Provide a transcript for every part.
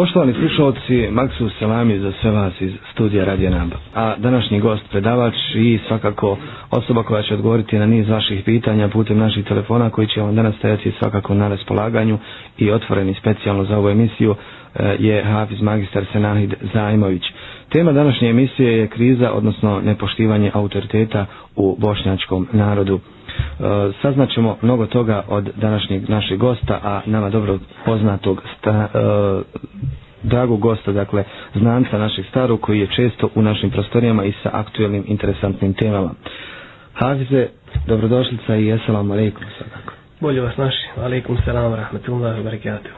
Poštovani slušalci, Maksu Salami za sve vas iz studija Radio Namba. A današnji gost, predavač i svakako osoba koja će odgovoriti na niz vaših pitanja putem naših telefona koji će vam danas stajati svakako na raspolaganju i otvoreni specijalno za ovu emisiju eh, je Hafiz Magistar Senahid Zajmović. Tema današnje emisije je kriza, odnosno nepoštivanje autoriteta u bošnjačkom narodu. E, saznaćemo mnogo toga od današnjeg našeg gosta, a nama dobro poznatog sta, e, dragog gosta, dakle znanca našeg starog koji je često u našim prostorijama i sa aktuelnim interesantnim temama. Hafize, dobrodošlica i assalamu alaikum. Bolje vas naši, alaikum salam, rahmetullahi wa barakatuh.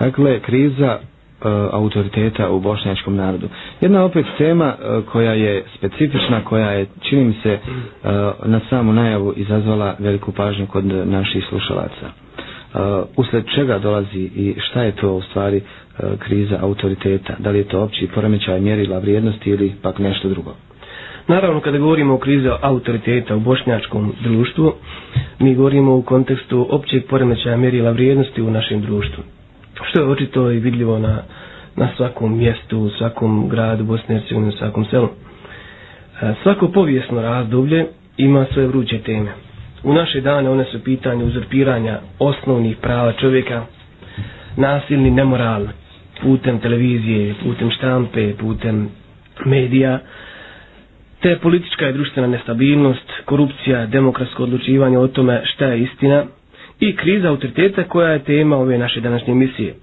Dakle, kriza E, autoriteta u bošnjačkom narodu. Jedna opet tema e, koja je specifična, koja je, čini mi se, e, na samu najavu izazvala veliku pažnju kod naših slušalaca. Usled čega dolazi i šta je to u stvari kriza autoriteta? Da li je to opći poremećaj mjerila vrijednosti ili pak nešto drugo? Naravno, kada govorimo o krizi autoriteta u bošnjačkom društvu, mi govorimo u kontekstu općeg poremećaja mjerila vrijednosti u našem društvu što je očito i vidljivo na, na svakom mjestu, u svakom gradu Bosne i Hercegovine, u svakom selu. E, svako povijesno razdoblje ima svoje vruće teme. U naše dane one su pitanje uzurpiranja osnovnih prava čovjeka, nasilni nemoral putem televizije, putem štampe, putem medija, te politička i društvena nestabilnost, korupcija, demokratsko odlučivanje o tome šta je istina, i kriza autoriteta koja je tema ove naše današnje misije.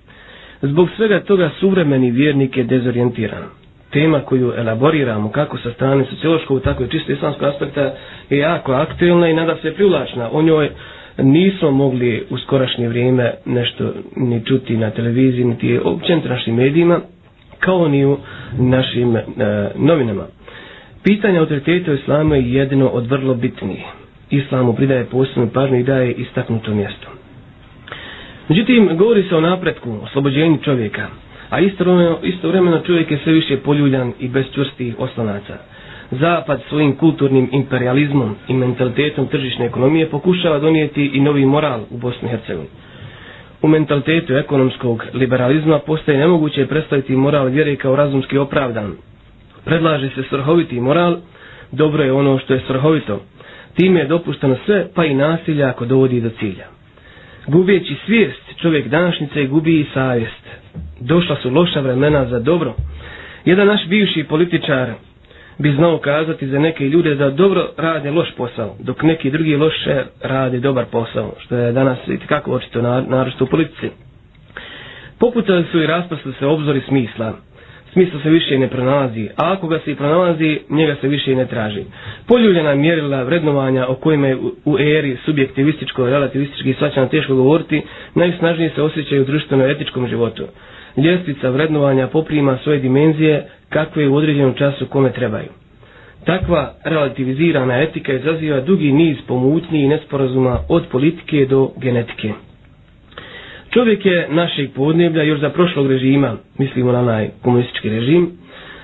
Zbog svega toga suvremeni vjernik je dezorijentiran. Tema koju elaboriramo kako sa strane sociološkog, tako i čisto islamskog aspekta je jako aktuelna i nada se privlačna. O njoj nismo mogli u skorašnje vrijeme nešto ni čuti na televiziji, niti općenito našim medijima, kao ni u našim e, novinama. Pitanje autoriteta u islamu je jedino od vrlo bitnijih. islamu pridaje posebnu pažnju i daje istaknuto mjesto. Međutim, govori se o napretku, oslobođenju čovjeka, a istovremeno, istovremeno čovjek je sve više poljuljan i bez čvrstih oslonaca. Zapad svojim kulturnim imperializmom i mentalitetom tržišne ekonomije pokušava donijeti i novi moral u Bosni i Hercegovini. U mentalitetu ekonomskog liberalizma postaje nemoguće predstaviti moral vjere kao razumski opravdan. Predlaže se svrhoviti moral, dobro je ono što je svrhovito, Time je dopušteno sve, pa i nasilja ako dovodi do cilja. Gubijeći svijest, čovjek današnjice gubi i savjest. Došla su loša vremena za dobro. Jedan naš bivši političar bi znao kazati za neke ljude da dobro rade loš posao, dok neki drugi loše rade dobar posao, što je danas i kako očito naročito u politici. Poputali su i raspasli se obzori smisla, smisla se više ne pronalazi, a ako ga se i pronalazi, njega se više i ne traži. Poljuljena mjerila vrednovanja o kojima je u eri subjektivističko, relativistički svačano teško govoriti, najsnažnije se osjećaju u društveno-etičkom životu. Ljestvica vrednovanja poprima svoje dimenzije kakve u određenom času kome trebaju. Takva relativizirana etika izaziva dugi niz pomutnji i nesporazuma od politike do genetike. Čovjek je našeg podneblja još za prošlog režima, mislimo na onaj komunistički režim,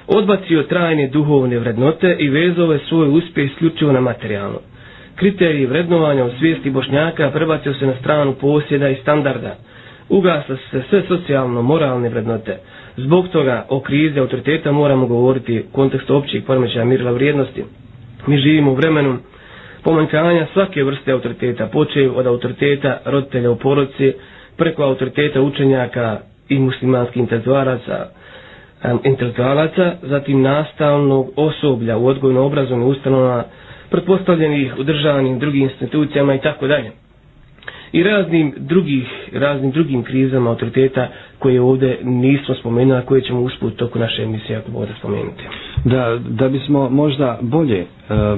odbacio trajne duhovne vrednote i vezove svoj uspjeh isključivo na materijalno. Kriteriji vrednovanja u svijesti bošnjaka prebacio se na stranu posjeda i standarda. Ugasa se sve socijalno-moralne vrednote. Zbog toga o krizi autoriteta moramo govoriti u kontekstu općih poremećaja mirila vrijednosti. Mi živimo u vremenu pomanjkanja svake vrste autoriteta, počeju od autoriteta roditelja u porodci, preko autoriteta učenjaka i muslimanskih intelektualaca, intelektualaca, zatim nastavnog osoblja u odgojno-obrazovnim ustanovama, pretpostavljenih u državnim drugim institucijama i tako dalje i raznim drugih raznim drugim krizama autoriteta koje ovdje nismo spomenuli, a koje ćemo usput toku naše emisije ako bude spomenuti. Da, da bismo možda bolje e,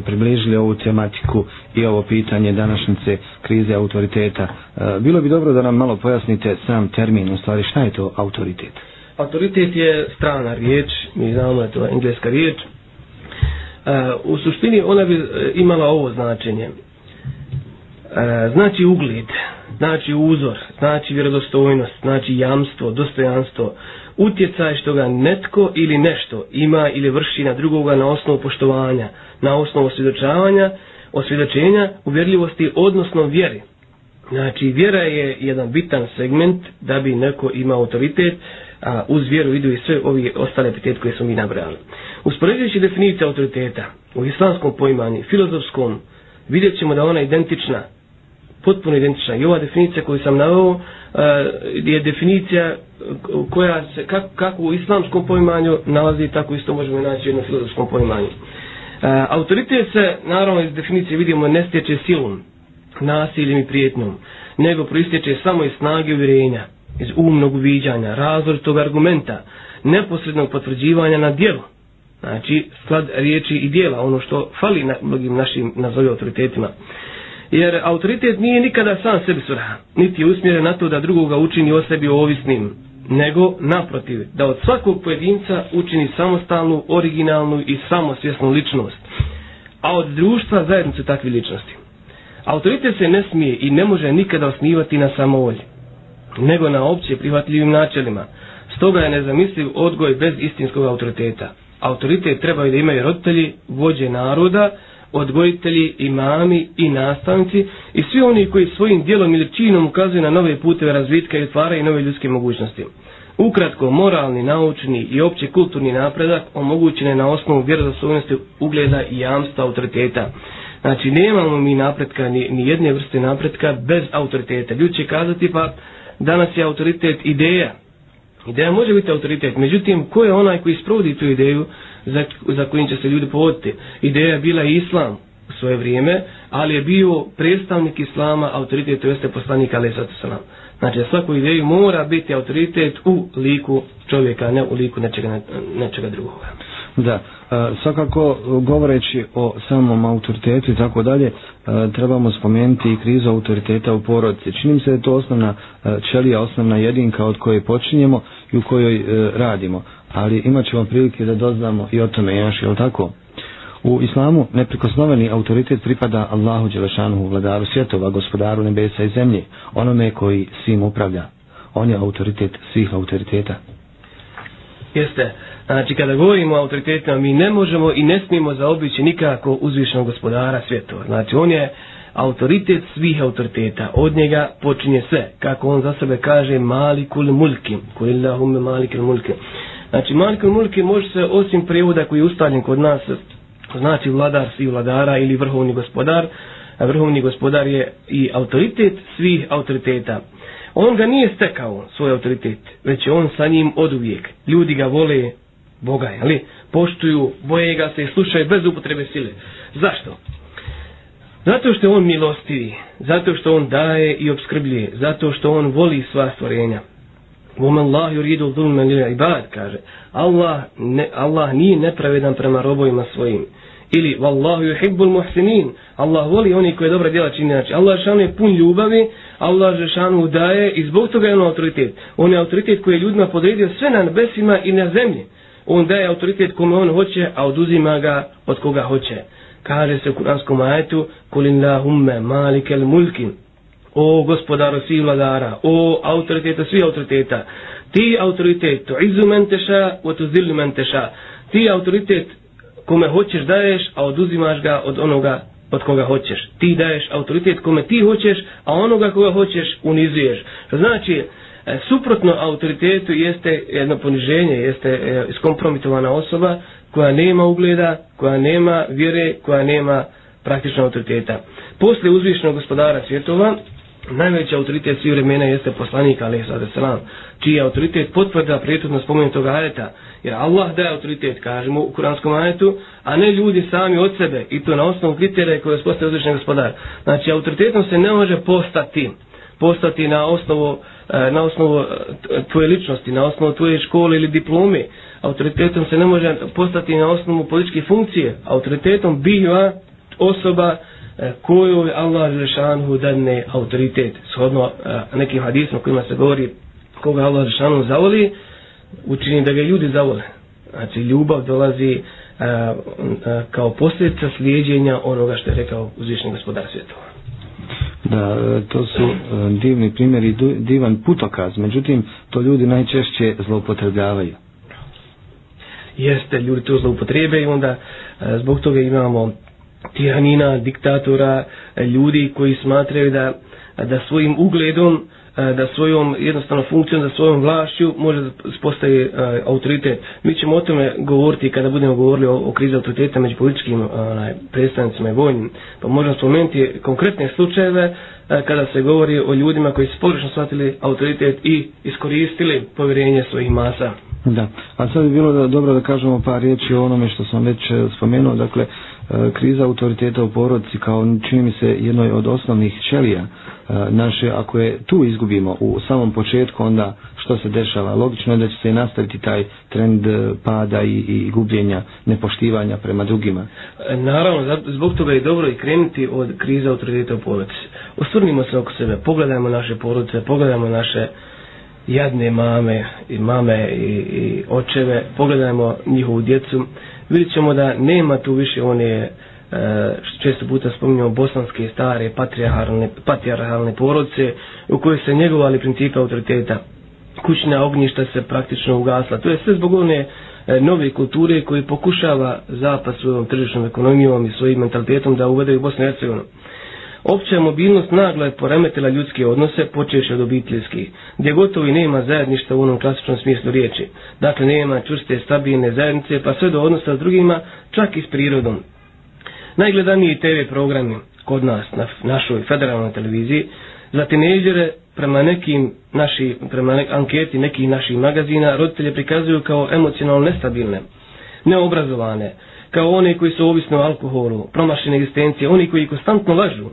približili ovu tematiku i ovo pitanje današnjice krize autoriteta, e, bilo bi dobro da nam malo pojasnite sam termin, u stvari šta je to autoritet? Autoritet je strana riječ, mi znamo da je to engleska riječ. E, u suštini ona bi e, imala ovo značenje. E, znači ugled, znači uzor, znači vjerodostojnost, znači jamstvo, dostojanstvo, utjecaj što ga netko ili nešto ima ili vrši na drugoga na osnovu poštovanja, na osnovu osvjedočavanja, osvjedočenja, uvjerljivosti, odnosno vjeri. Znači, vjera je jedan bitan segment da bi neko imao autoritet, a uz vjeru idu i sve ovi ostale epitet koje smo mi nabrali. Uspoređujući definicija autoriteta u islamskom poimanju, filozofskom, vidjet ćemo da ona identična, potpuno identična. I ova definicija koju sam navao Eh, je definicija eh, koja se, kako, kako u islamskom poimanju nalazi, tako isto možemo naći u jednom filozofskom poimanju. Eh, autoritet se, naravno, iz definicije vidimo, ne stječe silom, nasiljem i prijetnjom, nego proistječe samo iz snage uvjerenja, iz umnog uviđanja, razvrtog argumenta, neposrednog potvrđivanja na dijelu. Znači, sklad riječi i dijela, ono što fali na mnogim našim nazove autoritetima. Jer autoritet nije nikada sam sebi svrha, niti je usmjeren na to da drugoga učini o sebi ovisnim, nego naprotiv, da od svakog pojedinca učini samostalnu, originalnu i samosvjesnu ličnost, a od društva zajednicu takvi ličnosti. Autoritet se ne smije i ne može nikada osnivati na samovolji, nego na opće prihvatljivim načelima. Stoga je nezamisliv odgoj bez istinskog autoriteta. Autoritet trebaju da imaju roditelji, vođe naroda, odgojitelji, imami i nastavnici i svi oni koji svojim dijelom ili činom ukazuju na nove puteve razvitka i otvaraju nove ljudske mogućnosti. Ukratko, moralni, naučni i opće kulturni napredak omogućen je na osnovu vjerozoslovnosti ugleda i jamstva autoriteta. Znači, nemamo mi napretka, ni, ni jedne vrste napretka bez autoriteta. Ljudi će kazati, pa danas je autoritet ideja. Ideja može biti autoritet, međutim, ko je onaj koji sprovodi tu ideju za, za kojim će se ljudi povoditi? Ideja je bila islam u svoje vrijeme, ali je bio predstavnik islama, autoritet, to jeste poslanik, ali sada Znači, svaku ideju mora biti autoritet u liku čovjeka, ne u liku nečega, nečega drugoga. Da, e, svakako govoreći o samom autoritetu i tako dalje, e, trebamo spomenuti i krizu autoriteta u porodici. Činim se da je to osnovna e, čelija, osnovna jedinka od koje počinjemo i u kojoj e, radimo. Ali imat ćemo prilike da doznamo i o tome još, jel tako? U islamu neprikosnoveni autoritet pripada Allahu Đelešanuhu, vladaru svjetova, gospodaru nebesa i zemlje, onome koji svim upravlja. On je autoritet svih autoriteta. Jeste. Znači, kada govorimo o autoritetima, mi ne možemo i ne smijemo zaobići nikako uzvišenog gospodara svjetova. Znači, on je autoritet svih autoriteta. Od njega počinje sve. Kako on za sebe kaže, malikul mulkim. Kulillahumme malikul mulkim. Znači, malikul mulkim može se, osim prijevoda koji je ustaljen kod nas, znači vladar svih vladara ili vrhovni gospodar, a vrhovni gospodar je i autoritet svih autoriteta. On ga nije stekao, svoj autoritet, već je on sa njim od uvijek. Ljudi ga vole, Boga, jeli? Poštuju, boje ga se i slušaju bez upotrebe sile. Zašto? Zato što on milostivi, zato što on daje i obskrbljuje, zato što on voli sva stvorenja. Vome Allah yuridu dhulme lil ibad, kaže. Allah, ne, Allah nije nepravedan prema robovima svojim. Ili, Wallahu yuhibbul muhsinin. Allah voli oni koji dobra djela čine Znači, Allah šanu je pun ljubavi, Allah šanu daje i zbog toga je on autoritet. On je autoritet koji je ljudima podredio sve na nebesima i na zemlji. On daje autoritet kome on hoće, a oduzima ga od koga hoće. Kaže se u kuranskom ajetu, Kulillahumma malikel mulkin o gospodaru svih vladara, o autoriteta svih autoriteta, ti autoritet, to izu men teša, o to zilu men teša, ti autoritet kome hoćeš daješ, a oduzimaš ga od onoga od koga hoćeš. Ti daješ autoritet kome ti hoćeš, a onoga koga hoćeš unizuješ. Znači, e, suprotno autoritetu jeste jedno poniženje, jeste e, iskompromitovana osoba koja nema ugleda, koja nema vjere, koja nema praktičnog autoriteta. Posle uzvišnog gospodara svjetova, najveći autoritet svih vremena jeste poslanik alaih sada selam, čiji je autoritet potvrda prijetodno spomenutog ajeta, jer Allah daje autoritet, kažemo u kuranskom ajetu, a ne ljudi sami od sebe, i to na osnovu kriterija koje je spostavio uzvišen gospodar. Znači, autoritetom se ne može postati, postati na osnovu, e, na osnovu e, tvoje ličnosti, na osnovu tvoje škole ili diplome. Autoritetom se ne može postati na osnovu političke funkcije. Autoritetom biva osoba E, koju je Allah Žešanhu dadne autoritet. Shodno e, nekim hadisma kojima se govori koga Allah Žešanhu zavoli, učini da ga ljudi zavole. Znači ljubav dolazi a, e, a, kao posljedica slijedjenja onoga što je rekao uzvišnji gospodar svjetova. Da, to su divni primjeri, divan putokaz, međutim, to ljudi najčešće zloupotrebljavaju. Jeste, ljudi to zloupotrebljaju i onda zbog toga imamo tiranina, diktatora, e, ljudi koji smatraju da, da svojim ugledom e, da svojom jednostavno funkcijom, da svojom vlašću može da postaje autoritet. Mi ćemo o tome govoriti kada budemo govorili o, o krizi autoriteta među političkim onaj, predstavnicima i vojnim. Pa možemo spomenuti konkretne slučajeve e, kada se govori o ljudima koji su pogrešno shvatili autoritet i iskoristili povjerenje svojih masa. Da, a sad bi bilo da, dobro da kažemo par riječi o onome što sam već spomenuo, dakle, Eh, kriza autoriteta u porodci kao čini mi se jednoj od osnovnih ćelija eh, naše, ako je tu izgubimo u samom početku, onda što se dešava? Logično je da će se nastaviti taj trend eh, pada i, i gubljenja nepoštivanja prema drugima. Naravno, zbog toga je dobro i krenuti od kriza autoriteta u porodici. Osvrnimo se oko sebe, pogledajmo naše porodice, pogledajmo naše jadne mame i mame i, i očeve, pogledajmo njihovu djecu, vidjet ćemo da nema tu više one e, što često puta spominjamo bosanske stare patrijarhalne, patrijarhalne porodce u kojoj se njegovali principe autoriteta. Kućna ognjišta se praktično ugasla. To je sve zbog one e, nove kulture koji pokušava zapad svojom tržišnom ekonomijom i svojim mentalitetom da uvede u Bosnu i Hercegovinu. Opća mobilnost naglo je poremetila ljudske odnose, počeši od obiteljskih, gdje gotovo i nema zajedništa u onom klasičnom smislu riječi. Dakle, nema čvrste, stabilne zajednice, pa sve do odnosa s drugima, čak i s prirodom, najgledaniji TV programi kod nas na našoj federalnoj televiziji za tinejdžere prema nekim naši prema nek anketi nekih naših magazina roditelje prikazuju kao emocionalno nestabilne neobrazovane kao one koji su ovisni o alkoholu promašene egzistencije oni koji konstantno lažu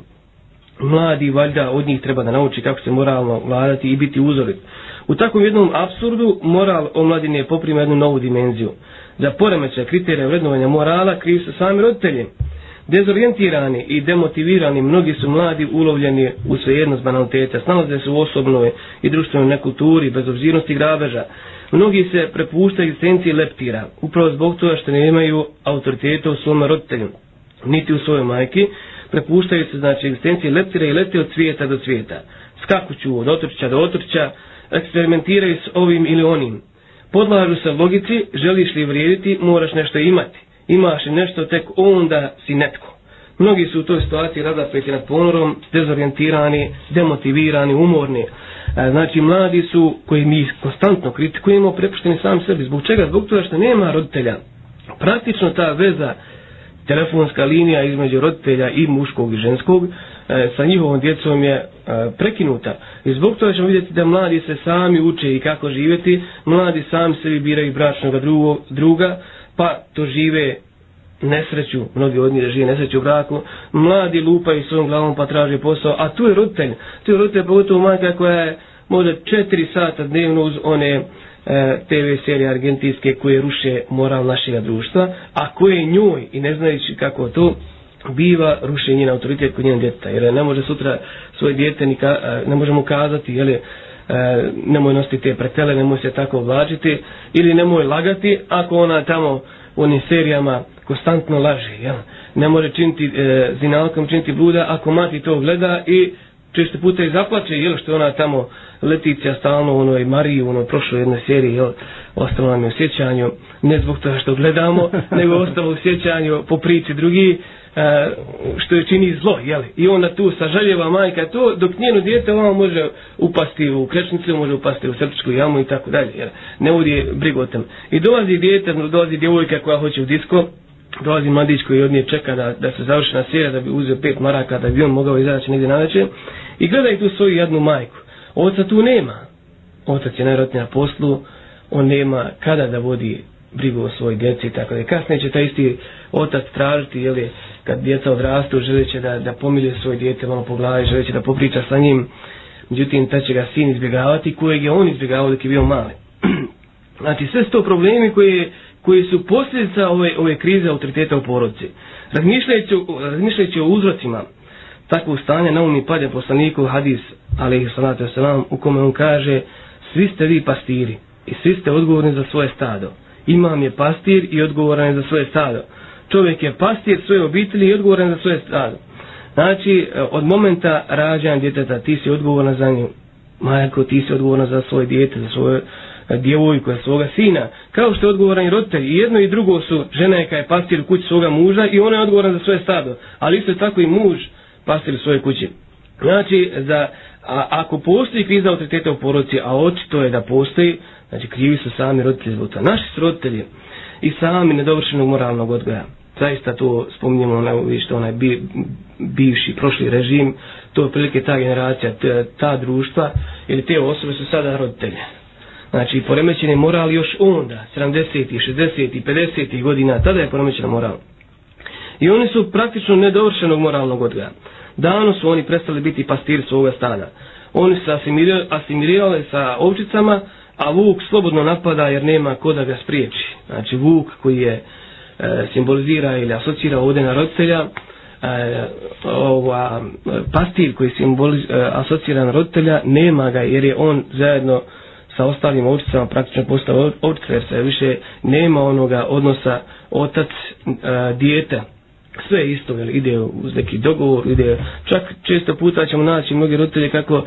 mladi valjda od njih treba da nauči kako se moralno vladati i biti uzorit u takvom jednom absurdu moral omladine poprima jednu novu dimenziju. Za poremeće kriterija vrednovanja morala kriju se sami roditelji. Dezorientirani i demotivirani mnogi su mladi ulovljeni u svejednost banaliteta, snalaze se u osobnoj i društvenoj nekulturi, bezobzirnosti obzirnosti grabeža. Mnogi se prepuštaju egzistenciji leptira, upravo zbog toga što ne imaju autoriteta u svom roditelju, niti u svojoj majki, prepuštaju se znači egzistencije leptira i leti od svijeta do svijeta. Skakuću od otrča do otrča, eksperimentiraju s ovim ili onim. Podlažu se logici, želiš li vrijediti, moraš nešto imati imaš nešto tek onda si netko. Mnogi su u toj situaciji razapeti nad ponorom, dezorijentirani, demotivirani, umorni. E, znači, mladi su koji mi konstantno kritikujemo, prepušteni sam sebi. Zbog čega? Zbog toga što nema roditelja. Praktično ta veza, telefonska linija između roditelja i muškog i ženskog, e, sa njihovom djecom je e, prekinuta. I zbog toga ćemo vidjeti da mladi se sami uče i kako živjeti, mladi sami sebi biraju bračnog druga, pa to žive nesreću, mnogi od njih žive nesreću u braku, mladi lupaju svojom glavom pa traže posao, a tu je roditelj, tu je roditelj pogotovo majka koja je možda četiri sata dnevno uz one E, TV serije argentinske koje ruše moral našega društva, a koje njoj i ne znajući kako to biva rušenje njen autoritet kod njenog djeta, jer ne može sutra svoje djete ni ka, e, ne možemo kazati, jel je, e, nemoj nositi te pretele, nemoj se tako oblačiti ili nemoj lagati ako ona tamo u onim serijama konstantno laže. Jel? Ne može činiti e, zinalkom, činiti bluda ako mati to gleda i često puta i zaplače, jel što ona tamo leticija stalno u onoj Mariji, u onoj prošloj jednoj seriji, jel, ostalo nam je u sjećanju, ne zbog toga što gledamo, nego ostalo u sjećanju po priči drugi, E, što je čini zlo, jeli? I onda tu sažaljeva majka to, dok njeno djete ono može upasti u krečnicu, može upasti u srpsku jamu i tako dalje, jel? Ne vodi brigu o tem. I dolazi djete, dolazi djevojka koja hoće u disko, dolazi mladić koji od nje čeka da, da se završi na serija, da bi uzeo pet maraka, da bi on mogao izaći negdje na večer. I gledaj tu svoju jednu majku. Oca tu nema. Otac je najrotniji na poslu, on nema kada da vodi brigu o svojoj djeci, tako da kasnije će taj isti otac tražiti, jel je, kad djeca odrastu, želeće da, da pomilje svoje djete malo po glavi, želeće da popriča sa njim, međutim, ta će ga sin izbjegavati, kojeg je on izbjegavao dok je bio mali. znači, sve su to problemi koji, koji su posljedica ove, ove krize autoriteta u porodci. Razmišljajući, razmišljajući o uzrocima takvog stanja, na umi padja poslaniku hadis, ali salatu wasalam, u kome on kaže, svi ste vi pastiri i svi ste odgovorni za svoje stado. Imam je pastir i odgovoran je za svoje stado čovjek je pastir svoje obitelji i odgovoran za svoje stado. Znači, eh, od momenta rađanja djeteta, ti si odgovorna za nju. Majko, ti si odgovorna za svoje djete, za svoje, djevojku, svoga sina, kao što je odgovoran i roditelj. I jedno i drugo su, žena je kada je pastir u kući svoga muža i ona je odgovoran za svoje stado. Ali isto tako i muž pastir u svoje kući. Znači, za, a, ako postoji kriza autoriteta u porodici, a očito je da postoji, znači krivi su sami roditelji zbog toga. Naši su roditelji i sami nedovršenog moralnog odgoja. Zaista to spominjemo ono, na što onaj bi, bivši, prošli režim, to je prilike ta generacija, ta, ta društva ili te osobe su sada roditelje. Znači, poremećen je moral još onda, 70. 60. 50. godina, tada je poremećen moral. I oni su praktično nedovršenog moralnog odgoja. Davno su oni prestali biti pastiri svoga stada. Oni su asimilirali sa ovčicama, a vuk slobodno napada jer nema ko da ga spriječi. Znači, vuk koji je e, simbolizira ili asocira ovdje na roditelja, e, ova, e, pastir koji simboliz, e, asocira na roditelja, nema ga jer je on zajedno sa ostalim ovčicama praktično postao ovčica jer se više nema onoga odnosa otac e, dijete sve je isto, jel, ide uz neki dogovor, ide, čak često puta ćemo naći mnogi roditelji kako uh,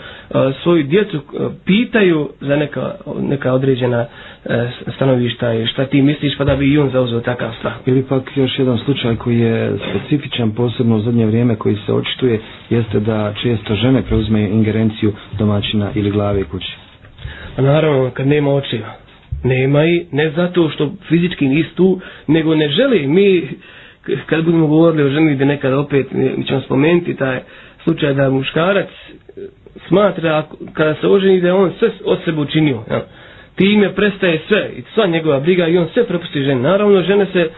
svoju djecu uh, pitaju za neka, neka određena uh, stanovišta i šta ti misliš pa da bi i on zauzeo takav stav. Ili pak još jedan slučaj koji je specifičan posebno u zadnje vrijeme koji se očituje jeste da često žene preuzme ingerenciju domaćina ili glave kuće. A naravno, kad nema očiva. Nema i ne zato što fizički nisu tu, nego ne želi. Mi, kad budemo govorili o ženi da nekad opet, mi ćemo spomenuti taj slučaj da muškarac e, smatra kada se oženi da on sve od sebe učinio. Ja. Time prestaje sve i sva njegova briga i on sve prepusti ženi. Naravno, žene se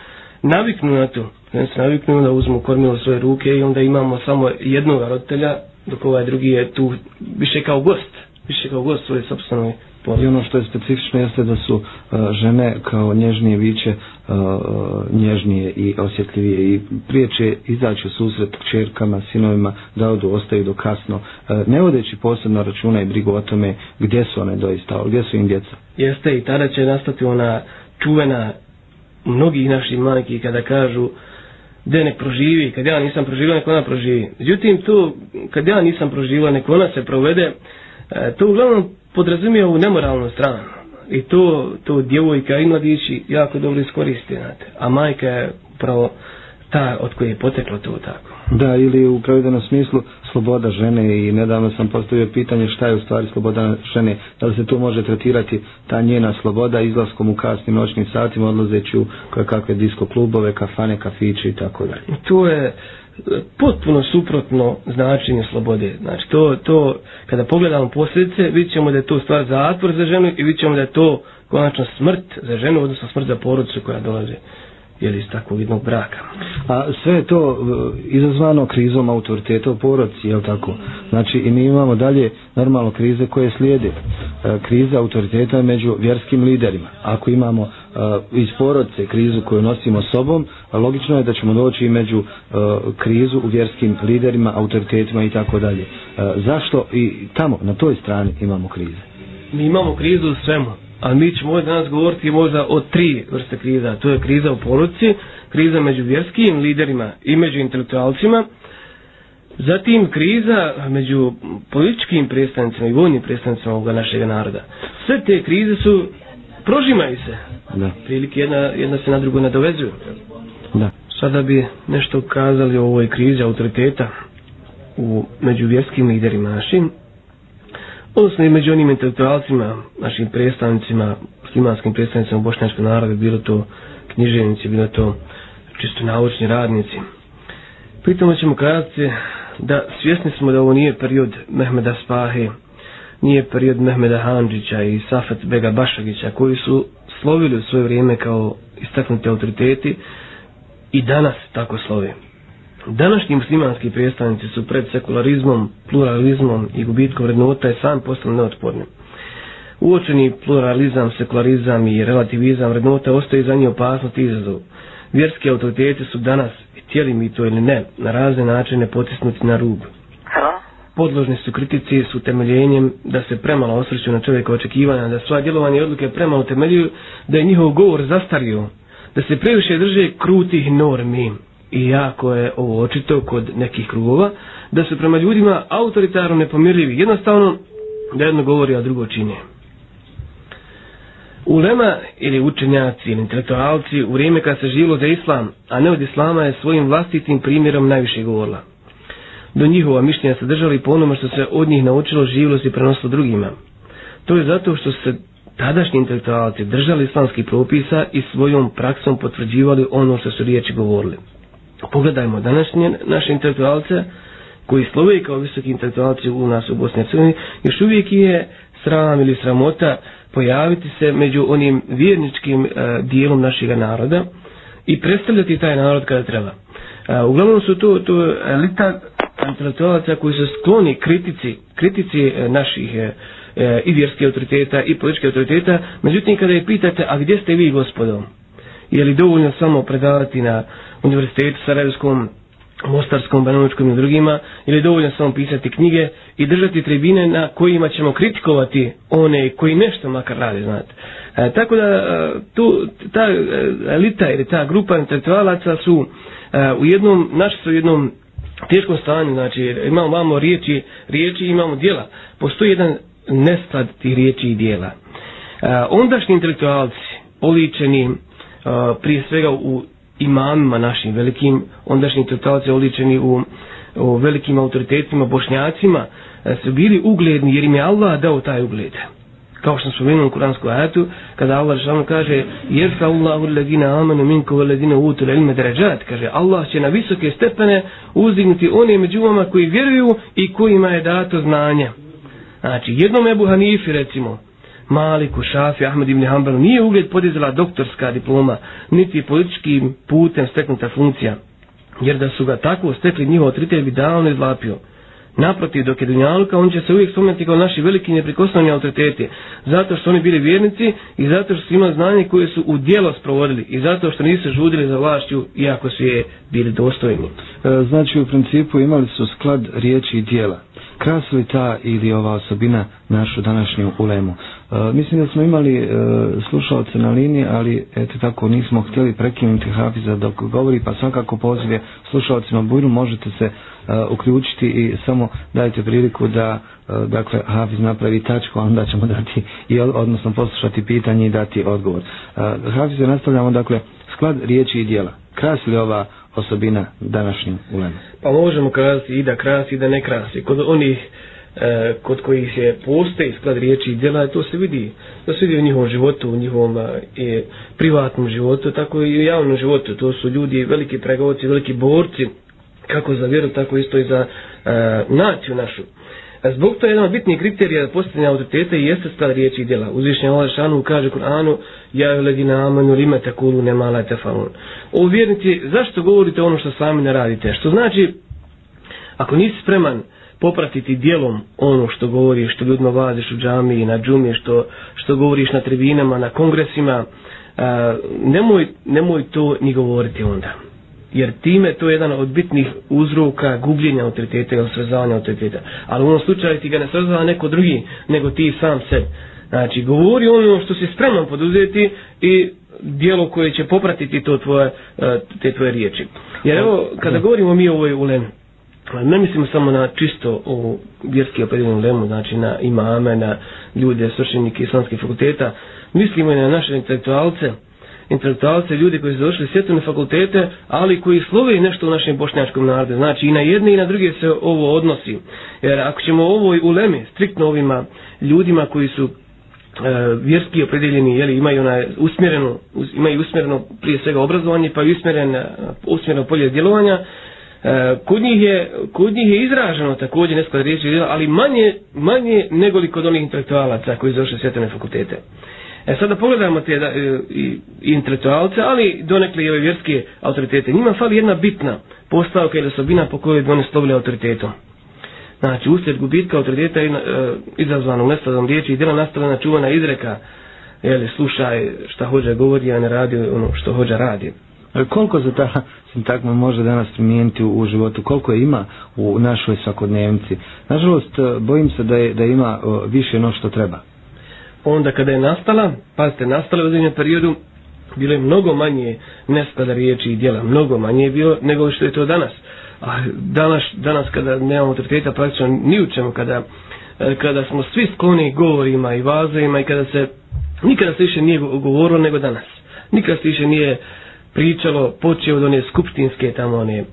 naviknu na to. Žene se naviknu da uzmu kormilo svoje ruke i onda imamo samo jednog roditelja, dok ovaj drugi je tu više kao gost. Više kao gost svoje sobstvenoj Pa I ono što je specifično jeste da su uh, žene kao nježnije viće uh, e, e, nježnije i osjetljivije i priječe izaći u susret čerkama, sinovima, da odu, ostaju do kasno, uh, ne vodeći posebno računa i brigu o tome gdje su one doista, gdje su im djeca. Jeste i tada će nastati ona čuvena mnogih naših majki kada kažu gdje nek proživi, kad ja nisam proživio, nek ona proživi. Međutim, tu, kad ja nisam proživio, nek ona se provede, to uglavnom podrazumije ovu nemoralnu stranu. I to, to djevojka i mladići jako dobro iskoriste, znate. A majka je upravo ta od koje je poteklo to tako. Da, ili u pravidenom smislu sloboda žene i nedavno sam postavio pitanje šta je u stvari sloboda žene, da li se tu može tretirati ta njena sloboda izlaskom u kasnim noćnim satima, odlazeći u kakve disko klubove, kafane, kafiće i tako dalje. To je, potpuno suprotno značenje slobode. Znači, to, to, kada pogledamo posljedice, vidit ćemo da je to stvar zatvor za ženu i vidit ćemo da je to konačno smrt za ženu, odnosno smrt za porodicu koja dolazi jer iz takvog jednog braka. A sve je to e, izazvano krizom autoriteta u porodci, je tako? Znači i mi imamo dalje normalno krize koje slijede. E, kriza autoriteta među vjerskim liderima. Ako imamo e, iz porodce krizu koju nosimo sobom, logično je da ćemo doći i među krizu u vjerskim liderima, autoritetima i tako dalje. Zašto i tamo, na toj strani imamo krize? Mi imamo krizu u svemu A mi ćemo ovdje danas govoriti možda o tri vrste kriza. To je kriza u porodci, kriza među vjerskim liderima i među intelektualcima, zatim kriza među političkim predstavnicima i vojnim predstavnicima ovoga našeg naroda. Sve te krize su, prožimaju se. Da. Prilike jedna, jedna se na drugo nadovezuju. Da. Sada bi nešto kazali o ovoj krizi autoriteta u među vjerskim liderima našim odnosno i među onim intelektualcima, našim predstavnicima, muslimanskim predstavnicima bošnjačkog naroda, bilo to književnici, bilo to čisto naučni radnici. Pitamo ćemo kazati da svjesni smo da ovo nije period Mehmeda Spahe, nije period Mehmeda Hanđića i Safet Bega Bašagića, koji su slovili u svoje vrijeme kao istaknuti autoriteti i danas tako slovi. Današnji muslimanski predstavnici su pred sekularizmom, pluralizmom i gubitkom vrednota i sam postali neotporni. Uočeni pluralizam, sekularizam i relativizam vrednota ostaje za njih opasnost i izazov. Vjerski autoriteti su danas, htjeli mi to ili ne, na razne načine potisnuti na rub. Podložni su kritici s utemeljenjem da se premalo osvrću na čovjeka očekivanja, da svoje djelovanje i odluke premalo utemeljuju, da je njihov govor zastario, da se previše drže krutih normi i jako je ovo očito kod nekih krugova, da su prema ljudima autoritarno nepomirljivi. Jednostavno, da jedno govori, a drugo čini. Ulema ili učenjaci ili intelektualci u vrijeme kad se živilo za islam, a ne od islama je svojim vlastitim primjerom najviše govorila. Do njihova mišljenja se držali po onome što se od njih naučilo živilo se prenosilo drugima. To je zato što se tadašnji intelektualci držali islamskih propisa i svojom praksom potvrđivali ono što su riječi govorili. Pogledajmo današnje naše intelektualce koji slove kao visoki intelektualci u nas u Bosni i Hercegovini, još uvijek je sram ili sramota pojaviti se među onim vjerničkim e, dijelom našeg naroda i predstavljati taj narod kada treba. E, uglavnom su to, to elita intelektualaca koji su skloni kritici, kritici e, naših e, e, i vjerskih autoriteta i političkih autoriteta, međutim kada je pitate, a gdje ste vi gospodo? Je li dovoljno samo predavati na univerzitetu Sarajevskom, Mostarskom, Banovičkom i drugima, ili dovoljno samo pisati knjige i držati tribine na kojima ćemo kritikovati one koji nešto makar rade, znate. E, tako da e, tu, ta e, elita ili ta grupa intelektualaca su e, u jednom, naši su u jednom teškom stanju, znači imamo, imamo riječi, riječi imamo dijela. Postoji jedan nesklad tih riječi i dijela. E, ondašnji intelektualci, oličeni e, prije svega u imamima našim velikim, ondašnji intelektualci oličeni u, u velikim autoritetima, bošnjacima, e, su bili ugledni jer im je Allah dao taj ugled. Kao što smo vidjeli u kuransku ajatu, kada Allah šalno kaže Jerfa Allahu ladina amanu minku wa ladina utu ilme deređat, kaže Allah će na visoke stepene uzdignuti one među vama koji vjeruju i kojima je dato znanje. Znači, jednom Ebu Hanifi, recimo, Maliku, Šafi, Ahmed ibn Hanbal, nije ugled podizala doktorska diploma, niti političkim putem steknuta funkcija, jer da su ga tako stekli njihov otritelj bi davno izlapio. Naprotiv, dok je Dunjaluka, on će se uvijek spomenuti kao naši veliki neprikosnovni autoriteti, zato što oni bili vjernici i zato što su imali znanje koje su u dijelo sprovodili i zato što nisu žudili za vlašću, iako su je bili dostojni. E, znači, u principu imali su sklad riječi i dijela krasili ta ili ova osobina našu današnju ulemu. E, mislim da smo imali uh, slušalce na liniji, ali eto tako nismo htjeli prekinuti Hafiza dok govori, pa svakako pozive slušalcima Bujru možete se uh, uključiti i samo dajte priliku da uh, dakle Hafiz napravi tačku, a onda ćemo dati i odnosno poslušati pitanje i dati odgovor. Uh, Hafize nastavljamo dakle sklad riječi i dijela. Krasili ova osobina današnjim ulema? Pa možemo krasiti i da krasi i da ne krasi. Kod onih e, kod kojih se postoji sklad riječi i djela, to se vidi. To se vidi u njihovom životu, u njihovom e, privatnom životu, tako i u javnom životu. To su ljudi, veliki pregovorci, veliki borci, kako za vjeru, tako isto i za e, naciju našu. E, zbog to je jedan od bitnih kriterija postavljanja autoriteta i jeste stvar riječi i djela. Uzvišnja Allah šanu kaže Kur'anu Ja je ledina amanu lima takulu ne mala tefalun. O vjernici, zašto govorite ono što sami ne radite? Što znači, ako nisi spreman popratiti dijelom ono što govoriš, što ljudima vaziš u džami i na džumi, što, što govoriš na tribinama, na kongresima, a, nemoj, nemoj to ni govoriti onda jer time to je jedan od bitnih uzroka gubljenja autoriteta ili srezavanja autoriteta. Ali u ovom slučaju ti ga ne srezava neko drugi, nego ti sam sebe. Znači, govori ono što si spreman poduzeti i dijelo koje će popratiti to tvoje, e, te tvoje riječi. Jer evo, kada govorimo mi o ovoj ulemi, Dakle, ne mislimo samo na čisto u vjerski opredeljenu lemu, znači na imame, na ljude, svršenike islamskih fakulteta, mislimo i na naše intelektualce, intelektualce, ljudi koji su došli svjetovne fakultete, ali koji slove nešto u našem bošnjačkom narodu. Znači i na jedne i na druge se ovo odnosi. Jer ako ćemo ovoj ulemi, striktno ovima ljudima koji su e, vjerski opredeljeni, jeli, imaju na usmjereno, imaju usmjereno prije svega obrazovanje, pa i usmjeren, e, usmjereno polje djelovanja, E, kod, njih je, kod njih je izraženo također nesklad riječi, ali manje, manje nego li kod onih intelektualaca koji su došli svjetovne fakultete. E sada pogledamo te da, i, i intelektualce, ali donekle i ove vjerske autoritete. Njima fali jedna bitna postavka ili osobina po kojoj bi oni slovili autoritetom. Znači, usred gubitka autoriteta je e, izazvanog nestazom riječi i djela nastavljena čuvana izreka, jeli, slušaj šta hođa govori, a ne radi ono što hođa radi. E, koliko se ta sintagma može danas primijeniti u, u životu, koliko je ima u našoj svakodnevnici? Nažalost, e, bojim se da, je, da ima e, više no što treba onda kada je nastala, pazite, nastala u određenom periodu, bilo je mnogo manje nestada riječi i djela, mnogo manje je bilo nego što je to danas. A danas, danas kada nemamo autoriteta praktično ni u čemu, kada, kada smo svi skloni govorima i vazovima i kada se Nikada se više nije govorilo nego danas. Nikada se više nije pričalo, počeo od one skupštinske tamo one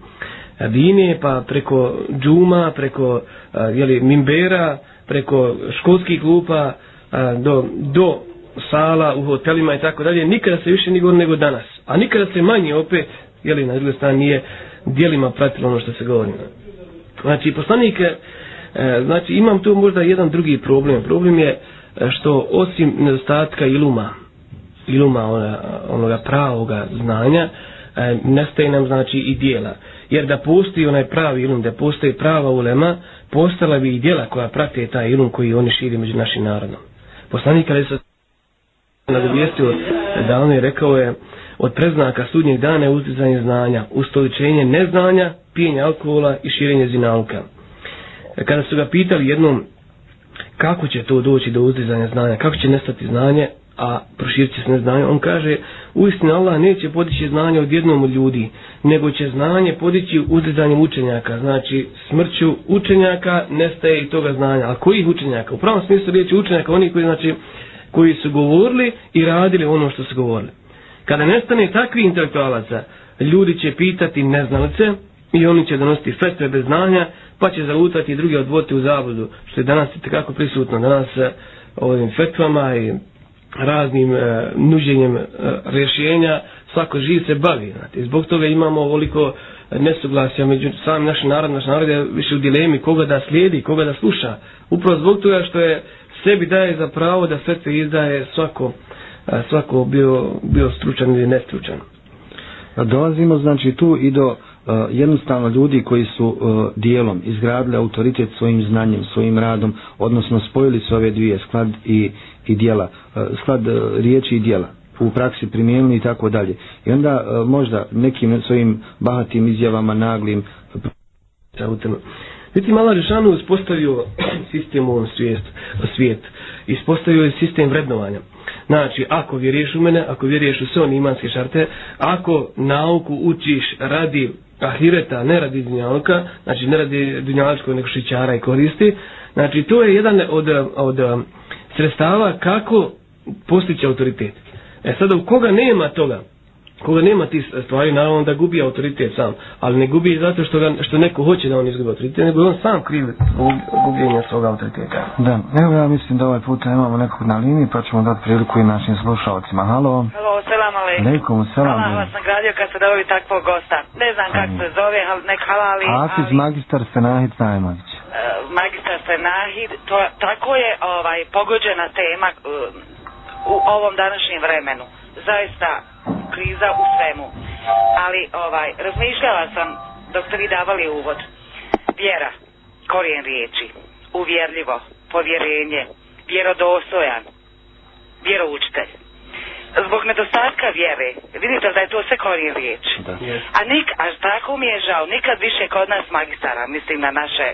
eh, bine, pa preko džuma, preko eh, jeli, mimbera, preko školskih klupa, eh, do, do sala u hotelima i tako dalje. Nikada se više nije nego danas. A nikada se manje opet, jeli, na druge strane nije dijelima pratilo ono što se govori. Znači, poslanik, znači, imam tu možda jedan drugi problem. Problem je što osim nedostatka iluma, iluma ona, onoga pravoga znanja, e, nestaje nam znači i dijela. Jer da postoji onaj pravi ilum, da postoji prava ulema, postala bi i dijela koja prate taj ilum koji oni širi među našim narodom. Poslanik ali se nagovijestio da on je rekao je od preznaka sudnjeg dana je uzdizanje znanja, ustoličenje neznanja, pijenje alkohola i širenje zinalka. E, kada su ga pitali jednom kako će to doći do uzdizanja znanja, kako će nestati znanje, a proširit će se neznanje, on kaže uistinu Allah neće podići znanje od jednom od ljudi, nego će znanje podići uzdizanjem učenjaka. Znači smrću učenjaka nestaje i toga znanja. A kojih učenjaka? U pravom smislu riječi učenjaka, oni koji, znači, koji su govorili i radili ono što su govorili. Kada nestane takvi intelektualaca, ljudi će pitati neznalice i oni će donositi fetve bez znanja, pa će zalutati i drugi odvoditi u zabudu, što je danas i tekako prisutno. Danas eh, ovim fetvama i raznim e, nuđenjem e, rješenja svako živ se bavi. Znate. Zbog toga imamo ovoliko e, nesuglasja među sam naš narod, naš narod je više u dilemi koga da slijedi, koga da sluša. Upravo zbog toga što je sebi daje za pravo da sve izdaje svako, e, svako bio, bio stručan ili nestručan. Dolazimo znači tu i do uh, jednostavno ljudi koji su uh, dijelom izgradili autoritet svojim znanjem, svojim radom, odnosno spojili su ove dvije sklad i, i dijela, e, sklad e, riječi i dijela u praksi primijenili i tako dalje. I onda e, možda nekim svojim bahatim izjavama, naglim Vidite, Mala Rešanu uspostavio sistem u ovom svijet, svijet. Ispostavio je sistem vrednovanja. Znači, ako vjeruješ u mene, ako vjeruješ u sve one imanske šarte, ako nauku učiš radi ahireta, ne radi dunjalka, znači ne radi dunjalčkog nego šićara i koristi, znači to je jedan od, od sredstava kako postići autoritet. E sada, u koga nema toga, koga nema ti stvari, naravno da gubi autoritet sam, ali ne gubi zato što, ga, što neko hoće da on izgubi autoritet, nego on sam kriv gubljenja svog autoriteta. Da, evo ja mislim da ovaj put imamo nekog na liniji, pa ćemo dati priliku i našim slušalcima. Halo. Halo, selam alaikum. Alaikum, selam. Hvala vas nagradio kad ste dobili takvog gosta. Ne znam kako se zove, nek halali. Afiz ali... magistar Senahid Najmanić. Uh, magistar Senahid, to, tako je ovaj pogođena tema uh, u ovom današnjem vremenu. Zaista kriza u svemu. Ali ovaj razmišljala sam dok ste vi davali uvod. Vjera, korijen riječi, uvjerljivo, povjerenje, vjerodostojan, vjeroučitelj. Zbog nedostatka vjere, vidite da je to sve korijen riječ. Da. A nik, a tako mi je žao, nikad više kod nas magistara, mislim na naše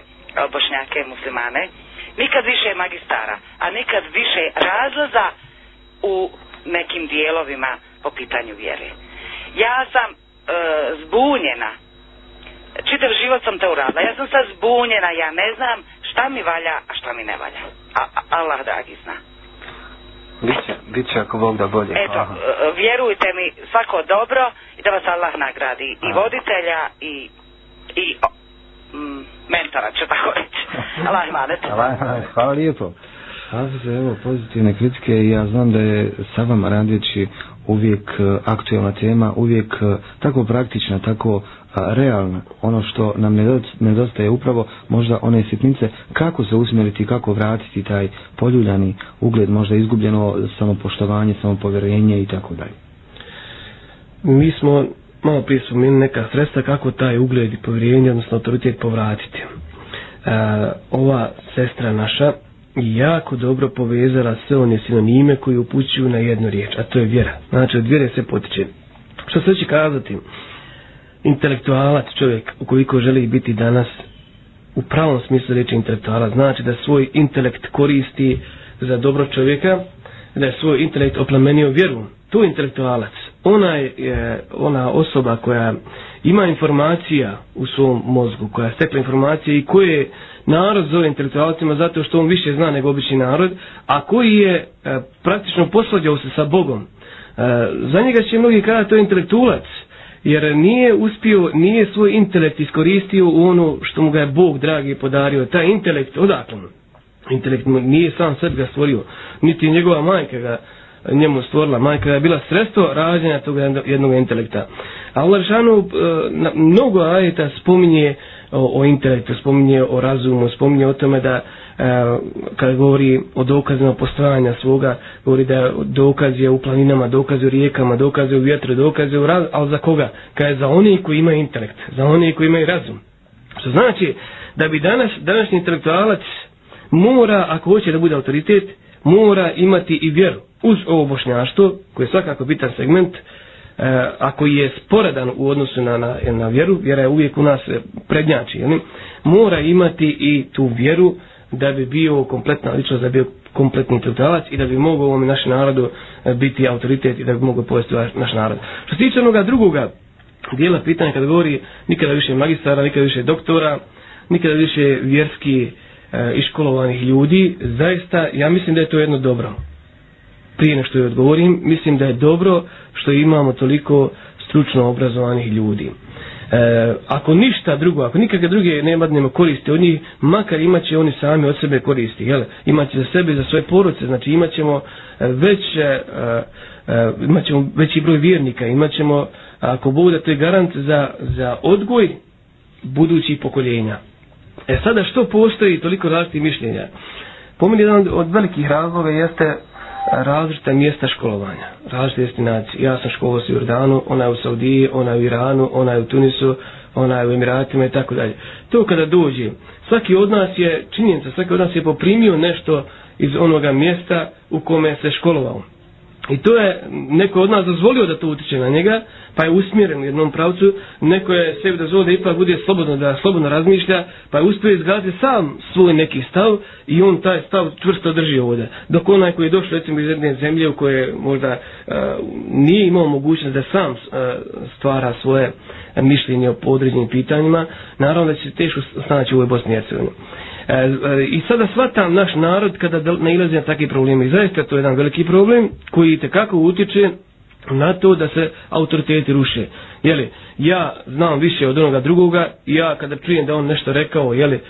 bošnjake muslimane, nikad više magistara, a nikad više razloza u nekim dijelovima po pitanju vjere. Ja sam e, zbunjena. Čitav život sam te uradila. Ja sam sad zbunjena. Ja ne znam šta mi valja, a šta mi ne valja. A, a Allah dragi zna. Biće, biće ako Bog da bolje. Eto, Aha. E, vjerujte mi svako dobro i da vas Allah nagradi. I Aha. voditelja i, i mentora, će tako reći. Allah imanet. Imanet. Hvala lijepo. Hafize, evo, pozitivne kritike i ja znam da je sa vama radijeći uvijek e, aktualna tema, uvijek e, tako praktična, tako realna. Ono što nam nedostaje upravo možda one sitnice kako se usmjeriti, kako vratiti taj poljuljani ugled, možda izgubljeno samopoštovanje, samopovjerenje i tako dalje. Mi smo malo prije spomenuli neka sredstva kako taj ugled i povjerenje, odnosno autoritet povratiti. E, ova sestra naša jako dobro povezala sve one sinonime koji upućuju na jednu riječ, a to je vjera. Znači, od vjere se potiče. Što se će kazati? Intelektualac čovjek, ukoliko želi biti danas u pravom smislu riječi intelektualac, znači da svoj intelekt koristi za dobro čovjeka, da je svoj intelekt oplemenio vjeru. Tu intelektualac, ona je ona osoba koja ima informacija u svom mozgu, koja je stekla informacije i koje narod zove intelektualcima zato što on više zna nego obični narod, a koji je e, praktično posvađao se sa Bogom. E, za njega će mnogi kada to je intelektualac, jer nije uspio, nije svoj intelekt iskoristio u ono što mu ga je Bog dragi podario. Taj intelekt, odakle mu? Intelekt mu nije sam sebi ga stvorio, niti njegova majka ga njemu stvorila. Majka je bila sredstvo rađenja tog jednog intelekta. Allah Žanu e, mnogo ajeta spominje o, o intelektu, spominje o razumu, spominje o tome da e, kada govori o dokazima postojanja svoga, govori da dokaz je u planinama, dokaz u rijekama, dokaz u vjetru, dokaz u raz, ali za koga? Kada je za oni koji imaju intelekt, za oni koji imaju razum. Što znači da bi danas, današnji intelektualac mora, ako hoće da bude autoritet, mora imati i vjeru uz ovo bošnjaštvo, koje je svakako bitan segment, e, ako je sporedan u odnosu na, na, na vjeru, vjera je uvijek u nas prednjači, jel? mora imati i tu vjeru da bi bio kompletna ličnost, da bi bio kompletni intelektualac i da bi mogao ovom našem narodu e, biti autoritet i da bi mogao povesti ovaj naš narod. Što se tiče onoga drugoga dijela pitanja kada govori nikada više magistara, nikada više doktora, nikada više vjerski e, iškolovanih ljudi, zaista ja mislim da je to jedno dobro prije nešto je odgovorim, mislim da je dobro što imamo toliko stručno obrazovanih ljudi. E, ako ništa drugo, ako nikakve druge nema nema koristi od njih, makar imaće oni sami od sebe koristi, jel? imaće za sebe, za svoje poruce, znači imaćemo e, već, e, e, imaćemo veći broj vjernika, imaćemo, ako bude to je garant za, za odgoj budućih pokoljenja. E sada što postoji toliko različitih mišljenja? Pomeni jedan od velikih razloga jeste različite mjesta školovanja, različite destinacije. Ja sam školovao se u Jordanu, ona je u Saudiji, ona je u Iranu, ona je u Tunisu, ona je u Emiratima i tako dalje. To kada dođe, svaki od nas je, činjenica, svaki od nas je poprimio nešto iz onoga mjesta u kome se školovao. I to je neko od nas dozvolio da to utiče na njega, pa je usmjeren u jednom pravcu, neko je sebi dozvolio da ipak bude slobodno, da slobodno razmišlja, pa je uspio izgledati sam svoj neki stav i on taj stav čvrsto drži ovdje. Dok onaj koji je došao recimo iz jedne zemlje u koje možda uh, nije imao mogućnost da sam uh, stvara svoje mišljenje o podređenim pitanjima, naravno da će teško snaći u ovoj Bosni i Hercegovini. E, e, I sada shvatam naš narod kada ne ilazi na takve probleme. I zaista to je jedan veliki problem koji tekako kako na to da se autoriteti ruše. Jeli, ja znam više od onoga drugoga ja kada čujem da on nešto rekao, jeli, e,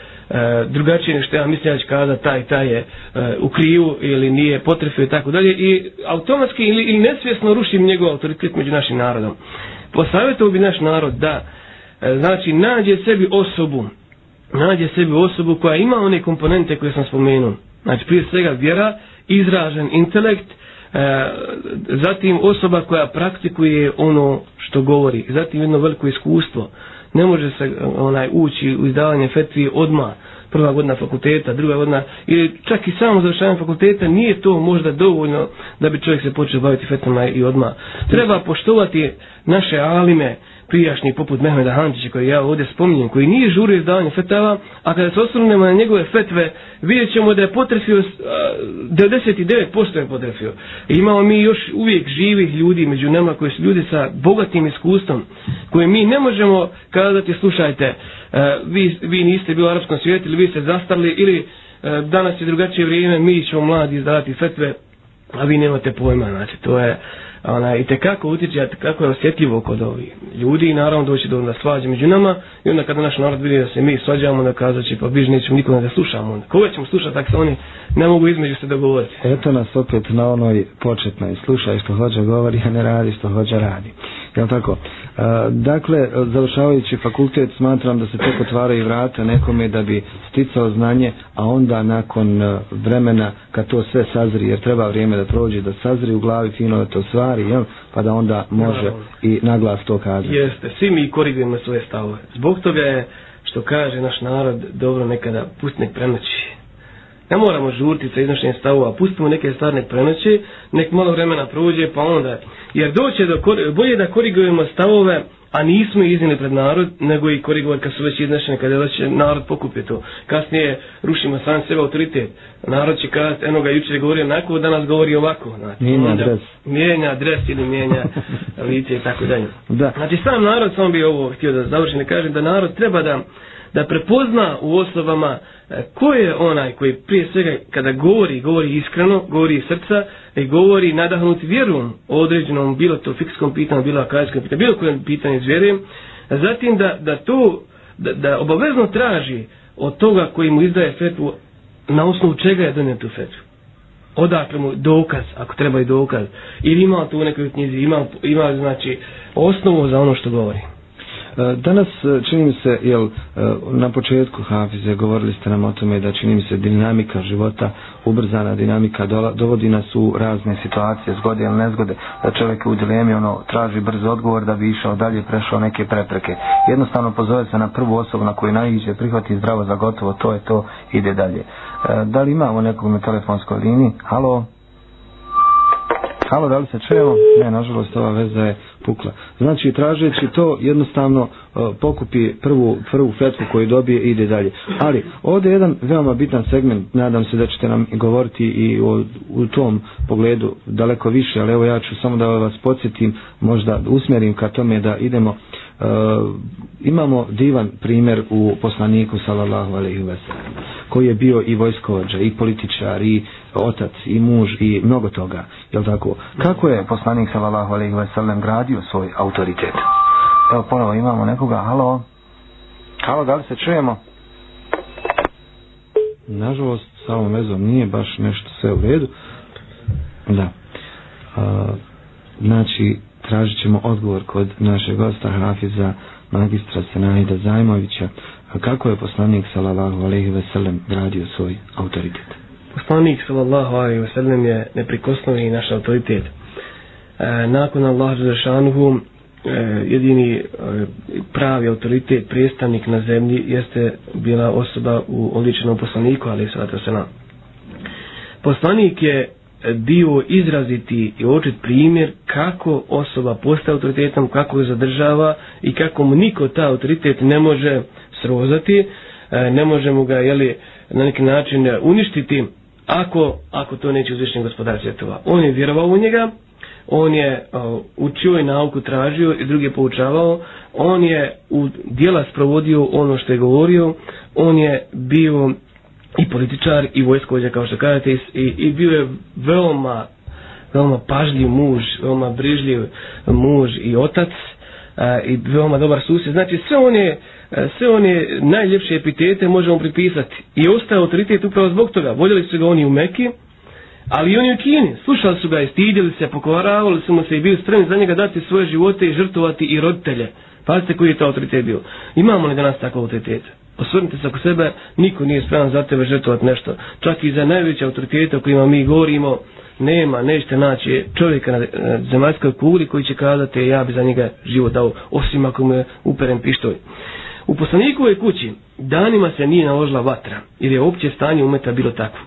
drugačije nešto ja mislim da će kada taj, taj je e, u krivu ili nije potrefio i tako dalje i automatski ili, ili nesvjesno rušim njegov autoritet među našim narodom. Posavjetao bi naš narod da e, znači nađe sebi osobu nađe sebi osobu koja ima one komponente koje sam spomenuo. Znači prije svega vjera, izražen intelekt, e, zatim osoba koja praktikuje ono što govori, zatim jedno veliko iskustvo. Ne može se onaj ući u izdavanje fetvi odma prva godina fakulteta, druga godina, ili čak i samo završavanje fakulteta, nije to možda dovoljno da bi čovjek se počeo baviti fetvama i odma. Treba poštovati naše alime, prijašnji poput Mehmeda Hančića koji ja ovdje spominjem, koji nije žurio izdavanje fetava, a kada se osvrnemo na njegove fetve, vidjet ćemo da je potrefio, 99% je potrefio. I imamo mi još uvijek živih ljudi među nama koji su ljudi sa bogatim iskustvom, koje mi ne možemo kazati, slušajte, e, vi, vi niste bili u arapskom svijetu ili vi ste zastarli ili e, danas je drugačije vrijeme, mi ćemo mladi izdavati fetve, a vi nemate pojma, znači to je ona, i tekako utječe, kako je osjetljivo kod ovih ljudi i naravno doći do na svađa među nama i onda kada naš narod vidi da se mi svađamo, onda kazat će pa biž nećemo nikome da slušamo. Onda. Koga ćemo slušati, ako se oni ne mogu između se dogovoriti. Eto nas opet na onoj početnoj, slušaj što hođa govori, a ne radi što hođa radi. Jel tako? Dakle, završavajući fakultet smatram da se tek otvaraju vrata nekome da bi sticao znanje, a onda nakon e, vremena kad to sve sazri, jer treba vrijeme da prođe, da sazri u glavi fino da to stvari, jel? pa da onda može i naglas to kazati. Jeste, svi mi korigujemo svoje stavove. Zbog toga je, što kaže naš narod, dobro nekada pust nek prenoći. Ne moramo žurti sa iznošenjem stavova, pustimo neke stvari nek prenoći, nek malo vremena prođe, pa onda jer doće do bolje da korigujemo stavove a nismo iznili pred narod, nego i korigovati kad su već iznešene, kada već narod pokupi to. Kasnije rušimo sam sebe autoritet. Narod će kazati, eno ga jučer govori onako, danas govori ovako. Znači, mijenja dres. Mijenja adres ili mijenja lice i tako dalje. Da. Znači sam narod, samo bi ovo htio da završim, ne kažem da narod treba da da prepozna u osobama e, ko je onaj koji prije svega kada govori, govori iskreno, govori iz srca i govori nadahnut vjerom o određenom bilo to fikskom pitanju, bilo akadijskom pitanju, bilo kojem pitanju iz vjerujem, zatim da, da to da, da obavezno traži od toga koji mu izdaje fetvu na osnovu čega je donio tu fetvu. Odakle mu dokaz, ako treba i dokaz, ili ima tu u nekoj knjizi, ima, ima znači osnovu za ono što govori. E, danas e, čini mi se, jel, e, na početku Hafize govorili ste nam o tome da čini mi se dinamika života, ubrzana dinamika dovodi nas u razne situacije, zgode ili nezgode, da čovjek u dilemi ono, traži brz odgovor da bi išao dalje, prešao neke prepreke. Jednostavno pozove se na prvu osobu na koju najiđe, prihvati zdravo za gotovo, to je to, ide dalje. Da li imamo nekog na telefonskoj liniji? Halo? Halo, da li se čujemo? Ne, nažalost, ova veza je pukla. Znači, tražeći to, jednostavno e, pokupi prvu, prvu fetvu koju dobije i ide dalje. Ali, ovdje je jedan veoma bitan segment, nadam se da ćete nam govoriti i o, u tom pogledu daleko više, ali evo ja ću samo da vas podsjetim, možda usmjerim ka tome da idemo uh, imamo divan primjer u poslaniku sallallahu alejhi ve sellem koji je bio i vojskovođa i političar i otac i muž i mnogo toga je l' tako? Kako je poslanik sallallahu alejhi ve sellem gradio svoj autoritet? Evo ponovo imamo nekoga halo? Halo da li se čujemo? Nažalost sa ovom vezom nije baš nešto sve u redu. Da. Uh, znači tražit ćemo odgovor kod našeg gosta Hafiza magistra Senahida Zajmovića. Kako je poslanik sallallahu alaihi ve sellem gradio svoj autoritet poslanik sallallahu alaihi wa sallam je neprikosnovni naš autoritet. E, nakon Allah Žešanuhu e, jedini e, pravi autoritet predstavnik na zemlji jeste bila osoba u oličenom poslaniku ali sada se na poslanik je bio izraziti i očit primjer kako osoba postaje autoritetom, kako ga zadržava i kako mu niko ta autoritet ne može srozati, e, ne može mu ga jeli, na neki način uništiti ako, ako to neće uzvišnji gospodar svjetova. On je vjerovao u njega, on je učio i nauku tražio i druge poučavao, on je u dijela sprovodio ono što je govorio, on je bio i političar i vojskovođa kao što kažete i, i bio je veoma veoma pažljiv muž, veoma brižljiv muž i otac a, i veoma dobar susjed. Znači sve one, E, sve one najljepše epitete možemo pripisati i ostaje autoritet upravo zbog toga. Voljeli su ga oni u Meki, ali i oni u Kini. Slušali su ga i stidjeli se, pokovaravali su mu se i bili spremni za njega dati svoje živote i žrtovati i roditelje. Pazite koji je to autoritet bio. Imamo li danas tako autoritet? osvrnite se oko sebe, niko nije spreman za tebe žrtvovat nešto. Čak i za najveće autoritete o kojima mi govorimo, nema, nećete naći čovjeka na zemaljskoj kuli koji će kazati ja bi za njega život dao, osim ako mu je uperen pištolj. U poslanikovoj kući danima se nije naložila vatra, jer je opće stanje umeta bilo takvo.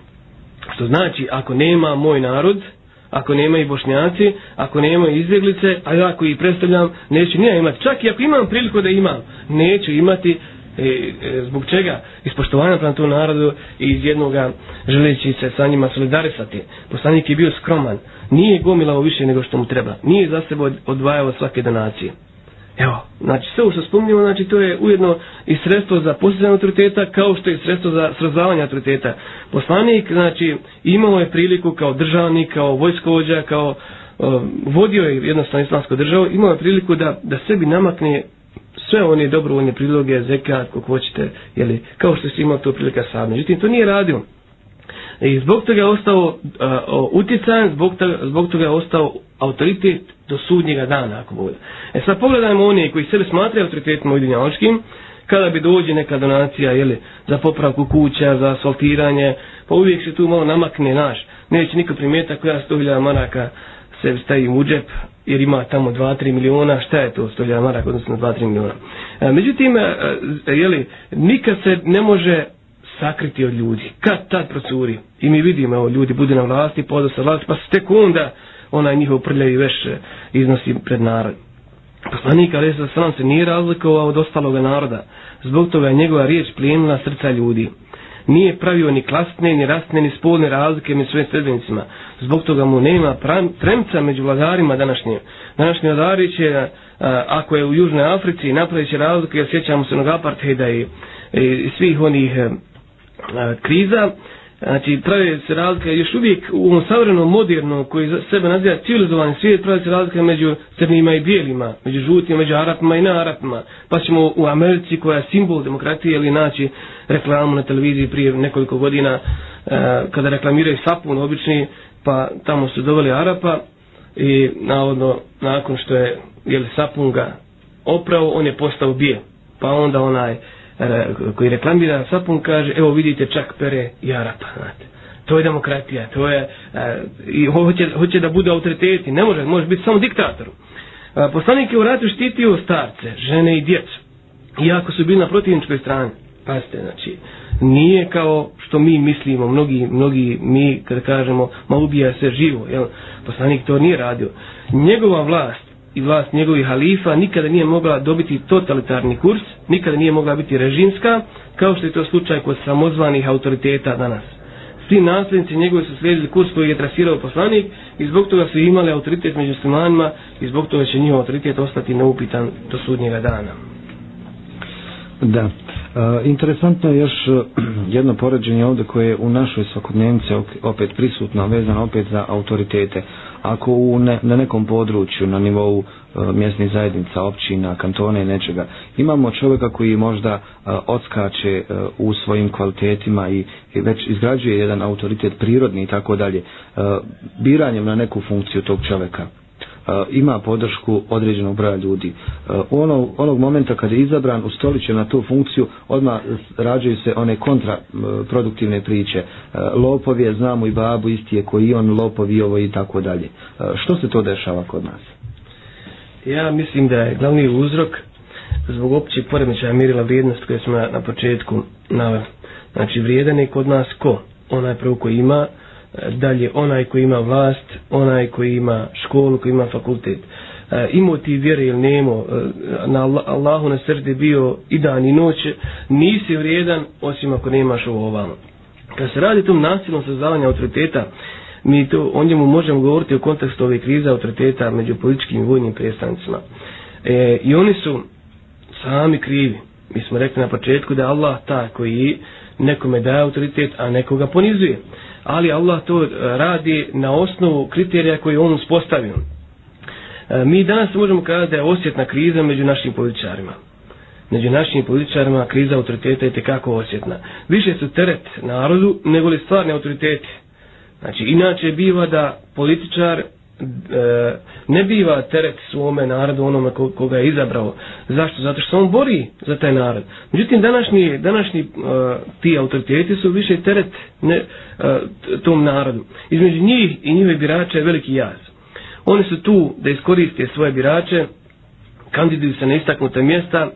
Što znači, ako nema moj narod, ako nema i bošnjaci, ako nema izbjeglice, a ja koji predstavljam, neću nija imati. Čak i ako imam priliku da imam, neću imati e, e, zbog čega ispoštovanja prema tom narodu i iz jednoga želeći se sa njima solidarisati. Poslanik je bio skroman, nije gomilao više nego što mu treba, nije za sebe odvajao svake donacije. Evo, znači sve što spominjamo, znači to je ujedno i sredstvo za postizanje autoriteta kao što je sredstvo za srazavanje autoriteta. Poslanik, znači, imao je priliku kao državnik, kao vojskovođa, kao uh, vodio je jednostavno islamsku državu, imao je priliku da, da sebi namakne sve one dobrovoljne priloge, zekat, kako hoćete, jeli, kao što se imao to prilika sad. Međutim, to nije radio. I zbog toga je ostao e, uh, utjecajan, zbog toga, zbog toga je ostao autoritet do sudnjega dana, ako bude. E sad pogledajmo one koji sebe smatraju autoritetima ujedinjavačkim, kada bi dođe neka donacija, jeli, za popravku kuća, za asfaltiranje, pa uvijek se tu malo namakne naš. Neće niko primijeta koja 100.000 maraka se stavi u džep, jer ima tamo 2-3 miliona, šta je to 100.000 maraka odnosno 2-3 miliona. E, međutim, e, e jeli, nikad se ne može sakriti od ljudi. Kad tad procuri? I mi vidimo, evo, ljudi budu na vlasti, podo sa vlasti, pa se tek onda onaj njihov prljavi veš iznosi pred narod. Poslanik Ali sam se nije razlikovao od ostaloga naroda. Zbog toga je njegova riječ plijenila srca ljudi. Nije pravio ni klasne, ni rastne, ni spolne razlike među svojim sredbenicima. Zbog toga mu nema tremca među vladarima današnjim. Današnji vladari će, a, ako je u Južnoj Africi, napravit će razlike, jer sjećamo se onog apartheida i, i svih onih e, kriza, Znači, pravi se razlika još uvijek u ovom savremenom modernom koji sebe naziva civilizovani svijet, pravi se razlika među crnima i bijelima, među žutima, među arapima i nearapima. Pa ćemo u Americi koja je simbol demokratije ili naći reklamu na televiziji prije nekoliko godina e, kada reklamiraju sapun obični, pa tamo su doveli Arapa i navodno nakon što je jeli, sapun ga oprao, on je postao bijel. Pa onda onaj koji reklamira sapun kaže evo vidite čak pere i Arapa znate. to je demokratija to je i hoće, hoće da bude autoriteti ne može, može biti samo diktator poslanik je u ratu štitio starce žene i djecu iako su bili na protivničkoj strani pazite znači nije kao što mi mislimo mnogi, mnogi mi kada kažemo ma ubija se živo jel? poslanik to nije radio njegova vlast i vlast njegovih halifa nikada nije mogla dobiti totalitarni kurs, nikada nije mogla biti režimska, kao što je to slučaj kod samozvanih autoriteta danas. Svi nasljednici njegovi su slijedili kurs koji je trasirao poslanik i zbog toga su imali autoritet među muslimanima i zbog toga će njihov autoritet ostati neupitan do sudnjega dana. Da. E, interesantno je još e, jedno poređenje ovdje koje je u našoj svakodnevnici opet prisutno, vezano opet za autoritete ako u ne, na nekom području na nivou e, mjesnih zajednica, općina, kantone i nečega, imamo čovjeka koji možda e, odskače e, u svojim kvalitetima i, i već izgrađuje jedan autoritet prirodni i tako dalje, e, biranjem na neku funkciju tog čovjeka, ima podršku određenog broja ljudi. Ono, onog, momenta kad je izabran u na tu funkciju, odmah rađaju se one kontraproduktivne priče. Lopov je, znamo i babu isti je koji on, lopov i ovo i tako dalje. Što se to dešava kod nas? Ja mislim da je glavni uzrok zbog opće poremećaja mirila vrijednost koje smo na početku naveli. Znači vrijedan je kod nas ko? Onaj prvo koji ima dalje onaj koji ima vlast, onaj koji ima školu, koji ima fakultet. E, imao ti vjere ili nemo, e, na Allahu na srde bio i dan i noć, nisi vrijedan osim ako nemaš ovo ovamo. Kad se radi tom nasilnom sazdavanja autoriteta, mi to o njemu možemo govoriti u kontekstu ove krize autoriteta među političkim i vojnim predstavnicima. E, I oni su sami krivi. Mi smo rekli na početku da Allah ta koji nekome daje autoritet, a nekoga ponizuje ali Allah to radi na osnovu kriterija koji on uspostavio. E, mi danas možemo kazati da je osjetna kriza među našim političarima. Među našim političarima kriza autoriteta je tekako osjetna. Više su teret narodu nego li stvarni autoriteti. Znači, inače biva da političar E, ne biva teret svome narodu onome koga je izabrao. Zašto? Zato što se on bori za taj narod. Međutim, današnji, današnji uh, ti autoriteti su više teret ne, uh, tom narodu. Između njih i njihove birače je veliki jaz. Oni su tu da iskoriste svoje birače, kandiduju se na istaknuta mjesta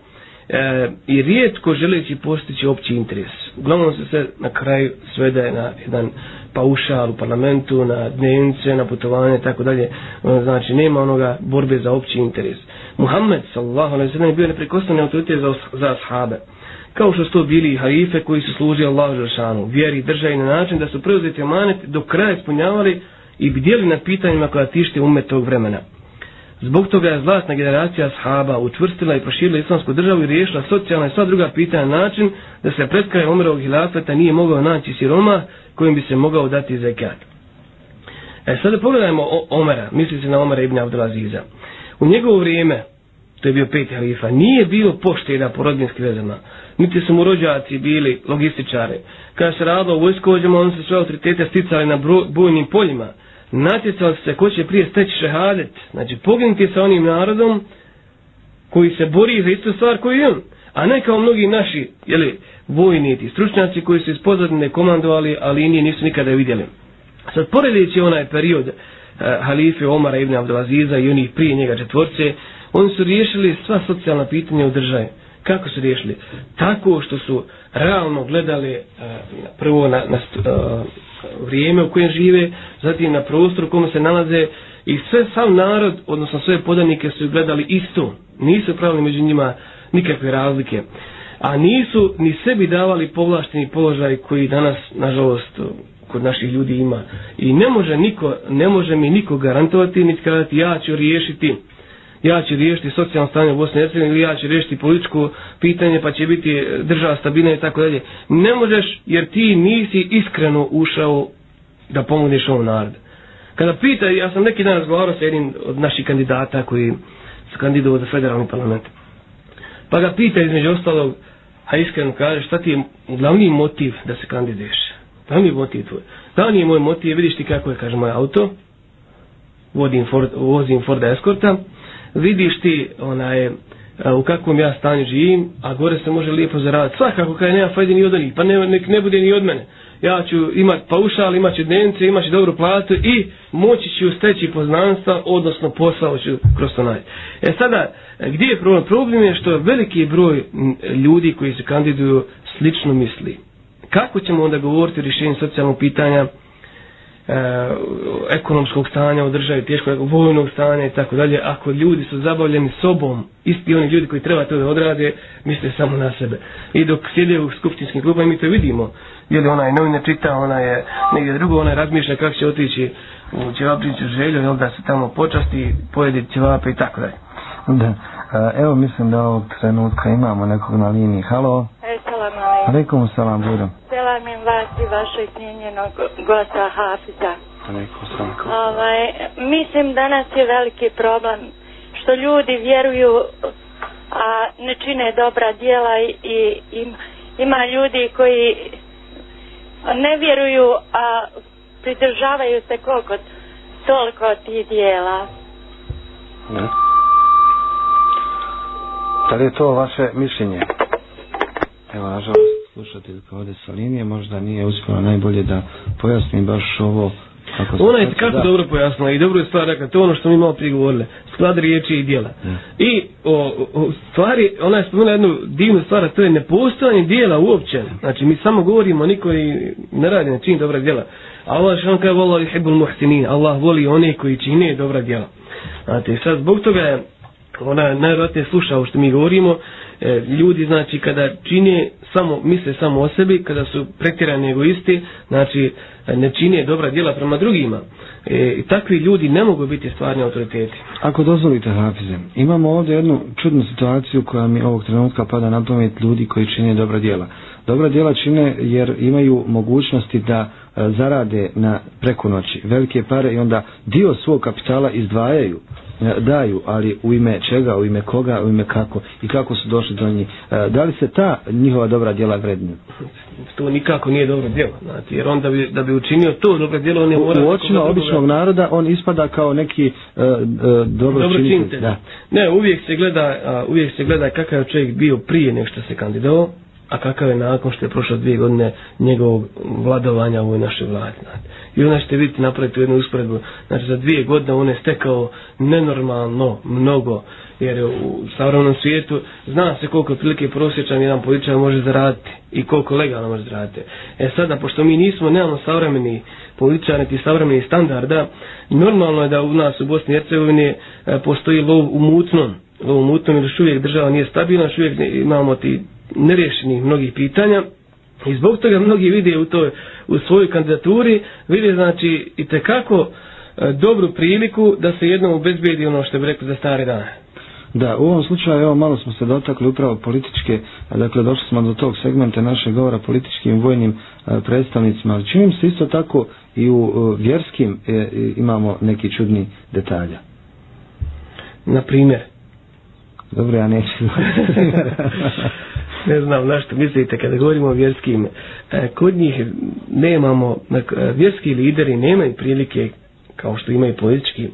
e, i rijetko želeći postići opći interes. Uglavnom se sve na kraju svede na jedan paušal u parlamentu, na dnevnice, na putovanje i tako dalje. Ono, znači, nema onoga borbe za opći interes. Muhammed, sallallahu alaihi sallam, je bio neprekostan autoritet za, za ashabe. Kao što su to bili harife koji su služili Allahu Žešanu, vjeri, državi na način da su preuzeti amanet do kraja ispunjavali i bdjeli na pitanjima koja tište umet tog vremena. Zbog toga je zlatna generacija sahaba učvrstila i proširila islamsku državu i riješila socijalna i sva druga pitanja na način da se pred krajem Omerovog hilafeta nije mogao naći siroma kojim bi se mogao dati zekat. E sada pogledajmo o Omera, misli se na Omera ibn Abdelaziza. U njegovo vrijeme, to je bio peti halifa, nije bilo poštena po rodbinskim vezama. Niti su mu rođaci bili logističari. Kada se radilo u vojskovođama, oni se sve autoritete sticali na bujnim poljima natjecao se ko će prije steći šehadet, znači poginuti sa onim narodom koji se bori za istu stvar koju on, a ne kao mnogi naši jeli, vojniti, stručnjaci koji su iz pozadine komandovali, ali nije nisu nikada vidjeli. Sad, poredići onaj period e, halife Omara ibn Abdelaziza i onih prije njega četvorce, oni su riješili sva socijalna pitanja u državi. Kako su riješili? Tako što su realno gledali eh, prvo na, na eh, vrijeme u kojem žive, zatim na prostor u kojem se nalaze i sve sam narod, odnosno sve podanike su gledali isto. Nisu pravili među njima nikakve razlike. A nisu ni sebi davali povlašteni položaj koji danas, nažalost, kod naših ljudi ima. I ne može niko, ne može mi niko garantovati, niti kazati ja ću riješiti ja ću riješiti socijalno stanje u Bosni i Hercegovini ili ja ću riješiti političko pitanje pa će biti e, država stabilna i tako dalje. Ne možeš jer ti nisi iskreno ušao da pomogneš ovom narodu. Kada pita, ja sam neki dan razgovarao sa jednim od naših kandidata koji su kandidovao za federalni parlament. Pa ga pita između ostalog, a iskreno kaže šta ti je glavni motiv da se kandiduješ? Glavni motiv tvoj. Da je moj motiv, vidiš ti kako je, kaže, moj auto, vodim Ford, vozim Ford Escorta, vidiš ti onaj, e, u kakvom ja stanju živim, a gore se može lijepo zaraditi. Svakako kada nema fajde ni od onih, pa ne, nek ne bude ni od mene. Ja ću imat paušal, imat ću dnevnice, imat ću dobru platu i moći ću steći poznanstva, odnosno posao ću kroz to naći. E sada, gdje je problem? Problem je što veliki broj ljudi koji se kandiduju slično misli. Kako ćemo onda govoriti o rješenju socijalnog pitanja, e, ekonomskog stanja u državi, teškog vojnog stanja i tako dalje, ako ljudi su zabavljeni sobom, isti oni ljudi koji treba to da odrade, misle samo na sebe. I dok sjede u skupštinskim klubama, mi to vidimo, je li onaj novine čita, ona je negdje drugo, ona razmišlja kako će otići u Ćevapriću želju, jel da se tamo počasti, pojedi Ćevape i tako dalje. Da. E, evo mislim da ovog trenutka imamo nekog na liniji. Halo. Alaikum salam, budem. Selamim vas i vašeg cijenjenog gosta Hafiza. Alaikum salam. Ovaj, mislim danas je veliki problem što ljudi vjeruju a ne čine dobra djela i, i im, ima ljudi koji ne vjeruju a pridržavaju se koliko toliko tih djela. Ne. Da li je to vaše mišljenje? Evo, nažalost, slušateljka ovdje sa linije možda nije uspjela najbolje da pojasni baš ovo kako se... Ona je kako da. dobro pojasnila i dobro je stvar rekla, to je ono što mi malo prije govorili, sklad riječi i dijela. Ja. I o, o, stvari, ona je spomenula jednu divnu stvar, to je nepostojanje dijela uopće. Znači, mi samo govorimo, niko ne radi na čin dobra dijela. Allah što on kaže, Allah Allah voli one koji čine dobra dijela. Znači, sad, zbog toga je ona najvjerojatnije sluša što mi govorimo, e, ljudi znači kada čine samo, misle samo o sebi, kada su pretjerani egoisti, znači ne čine dobra djela prema drugima. E, I takvi ljudi ne mogu biti stvarni autoriteti. Ako dozvolite Hafize, imamo ovdje jednu čudnu situaciju koja mi ovog trenutka pada na pamet ljudi koji čine dobra djela. Dobra djela čine jer imaju mogućnosti da e, zarade na preko noći velike pare i onda dio svog kapitala izdvajaju daju, ali u ime čega, u ime koga, u ime kako i kako su došli do njih. E, da li se ta njihova dobra djela vrednije? To nikako nije dobro djelo, znači, jer on da bi, da bi učinio to dobro djelo, on je mora... U očima običnog naroda on ispada kao neki uh, uh, dobro, dobro činitelj. Da. Ne, uvijek se gleda, uh, uvijek se gleda kakav je čovjek bio prije nek što se kandidovao, a kakav je nakon što je prošlo dvije godine njegovog vladovanja u ovoj našoj vladi. Znači. I onda ćete vidjeti napraviti jednu usporedbu. Znači za dvije godine on je stekao nenormalno mnogo, jer u savremenom svijetu zna se koliko prilike prosječan jedan političar može zaraditi i koliko legalno može zaraditi. E sada, pošto mi nismo, nemamo savremeni političar, niti savremeni standarda, normalno je da u nas u Bosni i Hercegovini e, postoji lov u mutnom. Lov u mutnom, jer još uvijek država nije stabilna, još uvijek imamo ti nerješenih mnogih pitanja i zbog toga mnogi vide u toj u svojoj kandidaturi vide znači i te kako e, dobru priliku da se jednom obezbedi ono što bi rekli za stare dane. Da, u ovom slučaju, evo, malo smo se dotakli upravo političke, dakle, došli smo do tog segmenta našeg govora političkim vojnim e, predstavnicima, ali činim se isto tako i u e, vjerskim e, imamo neki čudni detalja. Na primjer? Dobro, ja neću. ne znam na što mislite kada govorimo o vjerskim. E, kod njih nemamo, e, vjerski lideri nemaju prilike, kao što imaju politički,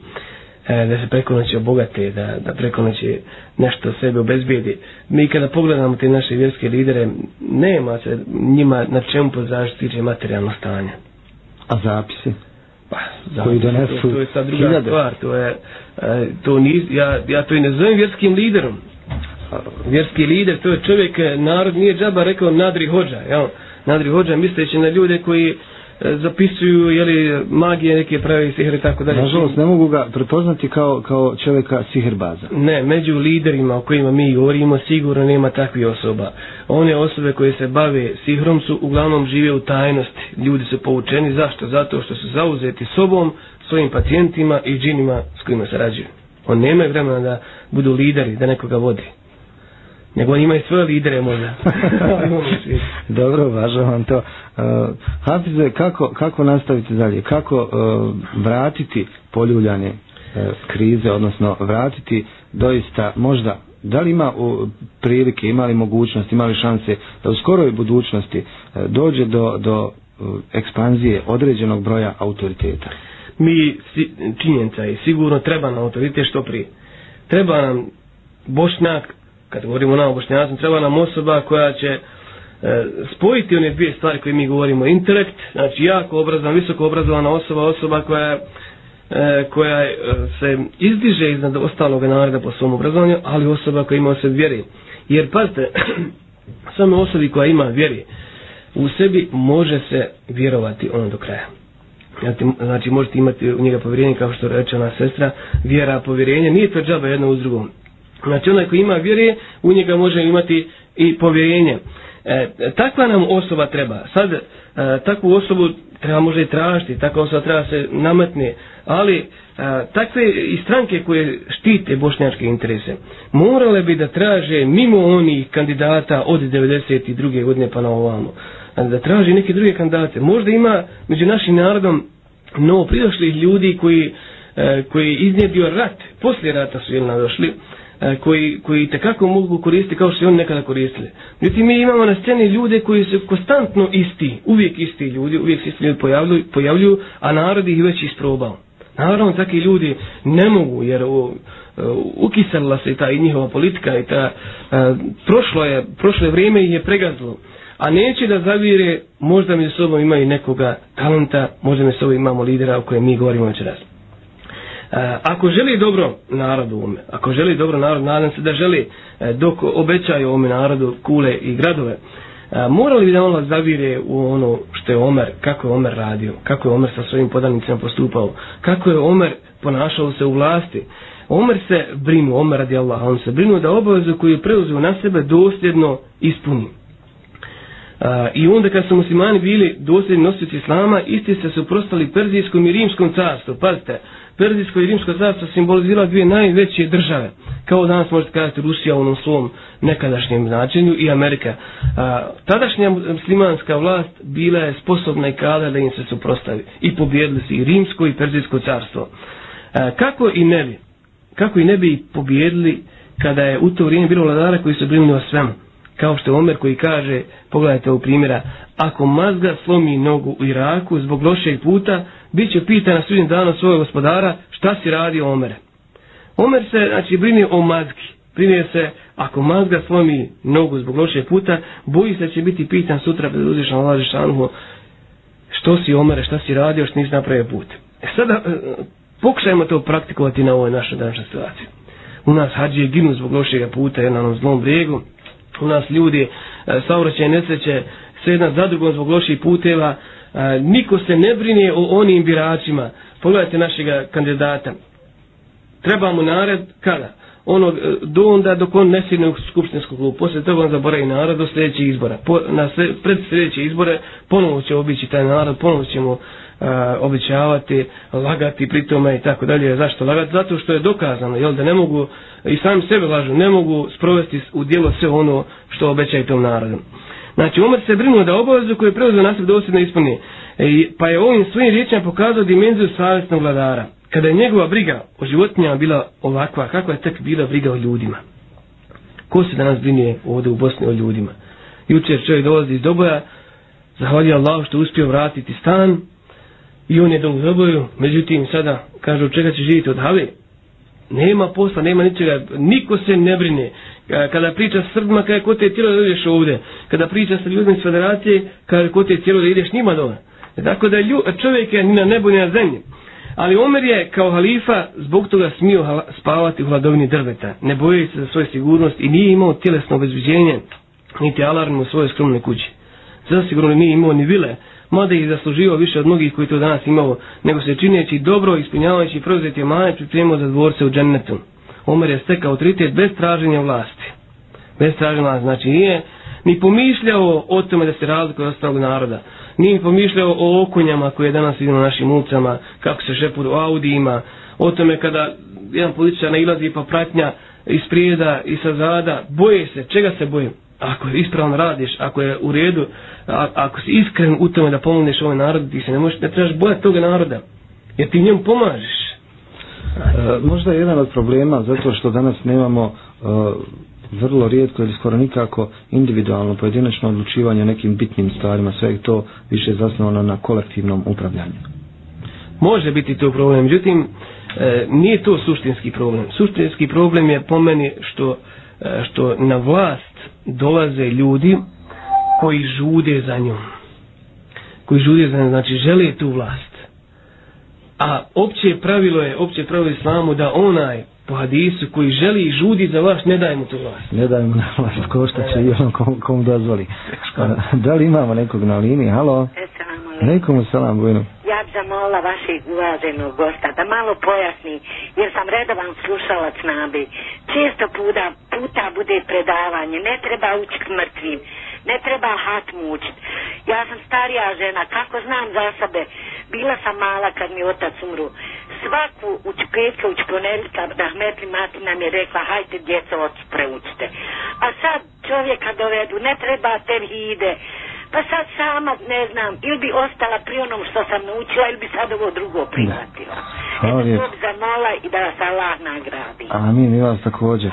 e, da se preko noći obogate, da, da preko noći nešto sebe obezbijedi. Mi kada pogledamo te naše vjerske lidere, nema se njima na čemu pozaštiti materijalno stanje. A zapisi? Pa, zapisi, koji donesu to, to je sad druga hiljade. stvar. To je, to niz, ja, ja to i ne zovem vjerskim liderom vjerski lider, to je čovjek, narod nije džaba rekao nadri hođa, jel? Nadri hođa misleći na ljude koji e, zapisuju jeli, magije neke pravi sihr i tako dalje. Nažalost, ne mogu ga prepoznati kao, kao čovjeka sihrbaza. Ne, među liderima o kojima mi govorimo sigurno nema takvih osoba. One osobe koje se bave sihrom su uglavnom žive u tajnosti. Ljudi su poučeni. Zašto? Zato što su zauzeti sobom, svojim pacijentima i džinima s kojima se rađuju. On nema vremena da budu lideri, da nekoga vodi. Nego on ima i svoje lidere možda. Dobro, važno vam to. Uh, Hafize, kako, kako nastaviti dalje? Kako uh, vratiti poljuljane uh, krize, odnosno vratiti doista možda Da li ima prilike, ima li mogućnosti, ima li šanse da u skoroj budućnosti uh, dođe do, do uh, ekspanzije određenog broja autoriteta? mi činjenica je sigurno treba nam autoritet što prije. Treba nam bošnjak, kad govorimo nam o treba nam osoba koja će e, spojiti one dvije stvari koje mi govorimo. Intelekt, znači jako obrazovan, visoko obrazovana osoba, osoba koja e, koja e, se izdiže iznad ostalog naroda po svom obrazovanju, ali osoba koja ima osobi vjeri. Jer pazite, samo osobi koja ima vjeri u sebi može se vjerovati ono do kraja znači, znači možete imati u njega povjerenje kao što reče ona sestra vjera povjerenje nije to džaba jedno uz drugom znači onaj koji ima vjere u njega može imati i povjerenje. E, takva nam osoba treba. Sad e, takvu osobu treba može i tražiti takva osoba treba se nametne. Ali e, takve i stranke koje štite bošnjačke interese morale bi da traže mimo onih kandidata od 92. godine pa na ovamo. Znači, da traži neke druge kandidate. Možda ima među našim narodom novo pridošlih ljudi koji, e, koji iznjedio rat, poslije rata su jedna došli, E, koji, koji tekako mogu koristiti kao što su oni nekada koristili. Međutim, mi imamo na sceni ljude koji su konstantno isti, uvijek isti ljudi, uvijek se isti ljudi pojavljuju, pojavljuju a narod ih već isprobao. Naravno, takvi ljudi ne mogu, jer u, e, ukisala se ta i njihova politika i ta, a, prošlo je, prošlo je vrijeme ih je pregazilo a neće da zavire, možda mi sobom imaju nekoga talenta, možda mi sobom imamo lidera o kojem mi govorimo već raz. E, ako želi dobro narodu ume, ako želi dobro narod, nadam se da želi e, dok obećaju ome narodu kule i gradove, e, morali bi da ono zavire u ono što je Omer, kako je Omer radio, kako je Omer sa svojim podanicima postupao, kako je Omer ponašao se u vlasti. Omer se brinu, Omer radi Allah, on se brinu da obavezu koju je preuzeo na sebe dosljedno ispuni. I onda kad su muslimani bili dosljedni nosioci islama, isti se suprostali Perzijskom i Rimskom carstvu. Pazite, Perzijsko i Rimsko carstvo simbolizira dvije najveće države. Kao danas možete kazati Rusija u onom svom nekadašnjem značenju i Amerika. A, tadašnja muslimanska vlast bila je sposobna i kada da im se suprostavi. I pobjedili su i Rimsko i Perzijsko carstvo. A, kako i ne bi? Kako i ne bi pobjedili kada je u to vrijeme bilo vladara koji su brinuli o svemu? kao što je Omer koji kaže, pogledajte ovog primjera, ako mazga slomi nogu u Iraku zbog lošeg puta, bit će pita na sudnjem danu svojeg gospodara šta si radi Omer. Omer se, znači, brini o mazgi. Brini se, ako mazga slomi nogu zbog lošeg puta, boji se će biti pitan sutra pred uzvišan Allah Žešanuhu što si Omer, šta si radio, što nisi napravio put. E sada, e, pokušajmo to praktikovati na ovoj našoj današnjoj situaciji. U nas hađije ginu zbog lošeg puta, jer na onom zlom brijegu, u nas ljudi e, saobraćaj nesreće sve jedna za drugom zbog loših puteva niko se ne brine o onim biračima pogledajte našega kandidata Treba mu nared kada ono do onda dok on ne sjedne u skupštinsku klubu posle toga on zaboravi narod do sljedećih izbora po, na sve, pred sljedeće izbore ponovo će obići taj narod ponovo ćemo a, e, obećavati, lagati pri tome i tako dalje. Zašto lagati? Zato što je dokazano, jel, da ne mogu, i sami sebe lažu, ne mogu sprovesti u dijelo sve ono što obećaju tom narodu. Znači, Omer se brinuo da obavezu koju je preuzeo na sebe dosljedno ispuni. E, pa je ovim svojim riječima pokazao dimenziju savjesnog vladara. Kada je njegova briga o životinjama bila ovakva, kakva je tek bila briga o ljudima? Ko se danas brinuje ovdje u Bosni o ljudima? Jučer čovjek dolazi iz Doboja, zahvalio Allah što uspio vratiti stan, I on je dom zaboju, međutim sada kaže od čega će živjeti od have. Nema posla, nema ničega, niko se ne brine. E, kada priča s Srbima, kaže ko te cijelo da ideš ovde. Kada priča sa ljudima iz federacije, kaže ko te cijelo da ideš njima dole. E, tako da lju, čovjek je ni na nebu ni na zemlji. Ali Omer je kao halifa zbog toga smio spavati u hladovini drveta. Ne boji se za svoju sigurnost i nije imao tjelesno obezbiđenje niti alarm u svojoj skromnoj kući. Zasigurno nije imao ni vile, mada ih zaslužio više od mnogih koji to danas imao, nego se čineći dobro, ispunjavajući preuzeti manje, pripremio za dvorce u džennetu. Omer je stekao autoritet bez traženja vlasti. Bez traženja vlasti, znači nije ni pomišljao o tome da se razlikuje od ostalog naroda. Nije pomišljao o okonjama koje danas vidimo na našim ulicama, kako se šepu u Audijima, o tome kada jedan političar nailazi pa pratnja iz prijeda i sa zada, boje se, čega se boje? Ako je ispravno radiš, ako je u redu, a, ako si iskren u tome da pomogneš ovaj narod, ti se ne možeš, ne trebaš bojati toga naroda, jer ti njemu pomažeš. E, možda je jedan od problema zato što danas nemamo e, vrlo rijetko ili skoro nikako individualno pojedinačno odlučivanje o nekim bitnim stvarima, sve je to više zasnovano na kolektivnom upravljanju. Može biti to problem, međutim, e, nije to suštinski problem. Suštinski problem je po meni što, e, što na vlast dolaze ljudi koji žude za njom. Koji žude za njom, znači žele tu vlast. A opće pravilo je, opće pravilo islamu da onaj po hadisu koji želi i žudi za vas, ne daj mu tu vlast. Ne daj mu na vlast, ko šta će i on kom, kom dozvoli. da li imamo nekog na liniji? Halo? Nekomu salam, Bujno. Ja bi zamola vašeg uvaženog gosta da malo pojasni, jer sam redovan slušalac nabi. Često puta, puta bude predavanje, ne treba učiti mrtvim, ne treba hat mučiti. Ja sam starija žena, kako znam za sebe, bila sam mala kad mi otac umru svaku učpetka, petka, uč rahmetli mati nam je rekla, hajte djeco, oci preučite. A sad čovjeka dovedu, ne treba terhide, pa sad sama, ne znam, ili bi ostala pri onom što sam naučila, ili bi sad ovo drugo prihvatila. Hvala lijepo. Eto, za mola i da vas Allah nagradi. Amin, i vas također.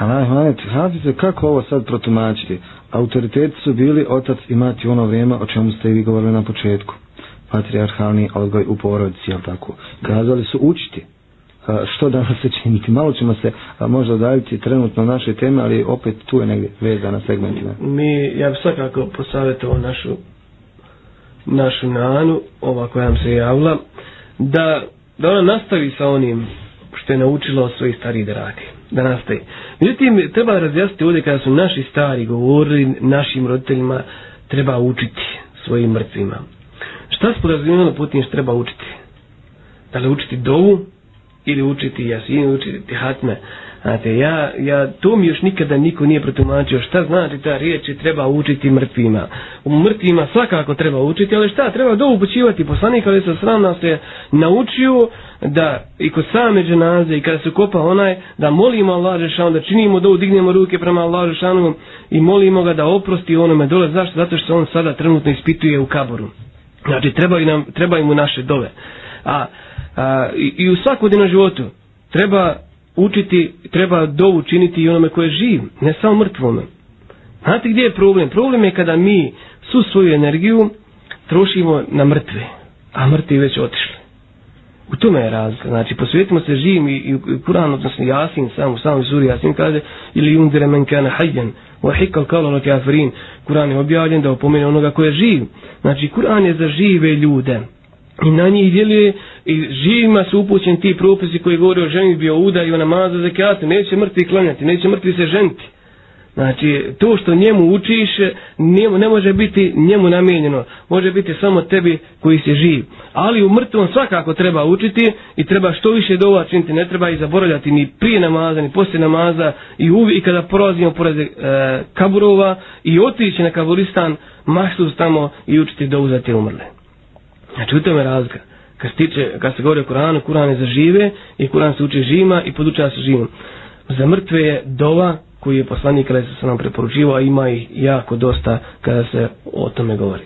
Allah, Allah, Allah, kako ovo sad protumačiti? Autoriteti su bili otac i mati ono vrijeme o čemu ste i vi govorili na početku patriarhalni odgoj u porodici, jel tako? Kazali su učiti što da se činiti. Malo ćemo se možda daviti trenutno naše teme, ali opet tu je negdje veza na segmentima. Mi, ja bih svakako posavjetovao našu našu nanu, ova koja nam se javila, da, da ona nastavi sa onim što je naučila od svojih starih da radi. Da nastavi. Međutim, treba razjasniti ovdje kada su naši stari govorili našim roditeljima, treba učiti svojim mrtvima. Šta se podrazumijeno putim što treba učiti? Da li učiti dovu ili učiti jasinu, učiti hatme? Znate, ja, ja, to mi još nikada niko nije protumačio. Šta znači ta riječ treba učiti mrtvima? U mrtvima svakako treba učiti, ali šta? Treba do upućivati. Poslanik ali sa sram nas je naučio da i kod same dženaze i kada se kopa onaj, da molimo Allah Žešanu, da činimo da dignemo ruke prema Allah Žešanu i molimo ga da oprosti onome dole. Zašto? Zato što on sada trenutno ispituje u kaboru. Znači, trebaju, nam, trebaju mu naše dove. A, a i, i u svakodnevnom životu treba učiti, treba dovu činiti i onome koje je živ, ne samo mrtvome. Znate gdje je problem? Problem je kada mi su svoju energiju trošimo na mrtve, a mrtvi već otišli. U tome je razlika. Znači, posvetimo se živim i, i, i Kur'an, odnosno Jasin, sam u samoj suri Jasin kaže, ili yundire men kana hajjan, wa hikal kao ono kafirin. Kur'an je objavljen da opomene onoga koje je živ. Znači, Kur'an je za žive ljude. I na njih djeluje i živima su upućeni ti propisi koji govore o ženi bio uda i o namazu zekijatu. Neće mrtvi klanjati, neće mrtvi se ženiti. Znači, to što njemu učiš, ne, ne može biti njemu namijenjeno. Može biti samo tebi koji si živ. Ali u mrtvom svakako treba učiti i treba što više dova činiti. Ne treba i zaboravljati ni prije namaza, ni poslije namaza. I uvijek kada prolazimo pored e, kaburova i otići na kaburistan, maštu tamo i učiti dovu za te umrle. Znači, u tome razlika. Kad se, tiče, kad se govori o Kuranu, Kuran je za žive i Kuran se uči živima i podučava se živom. Za mrtve je dova koji je poslanik kada se nam preporučivao, a ima ih jako dosta kada se o tome govori.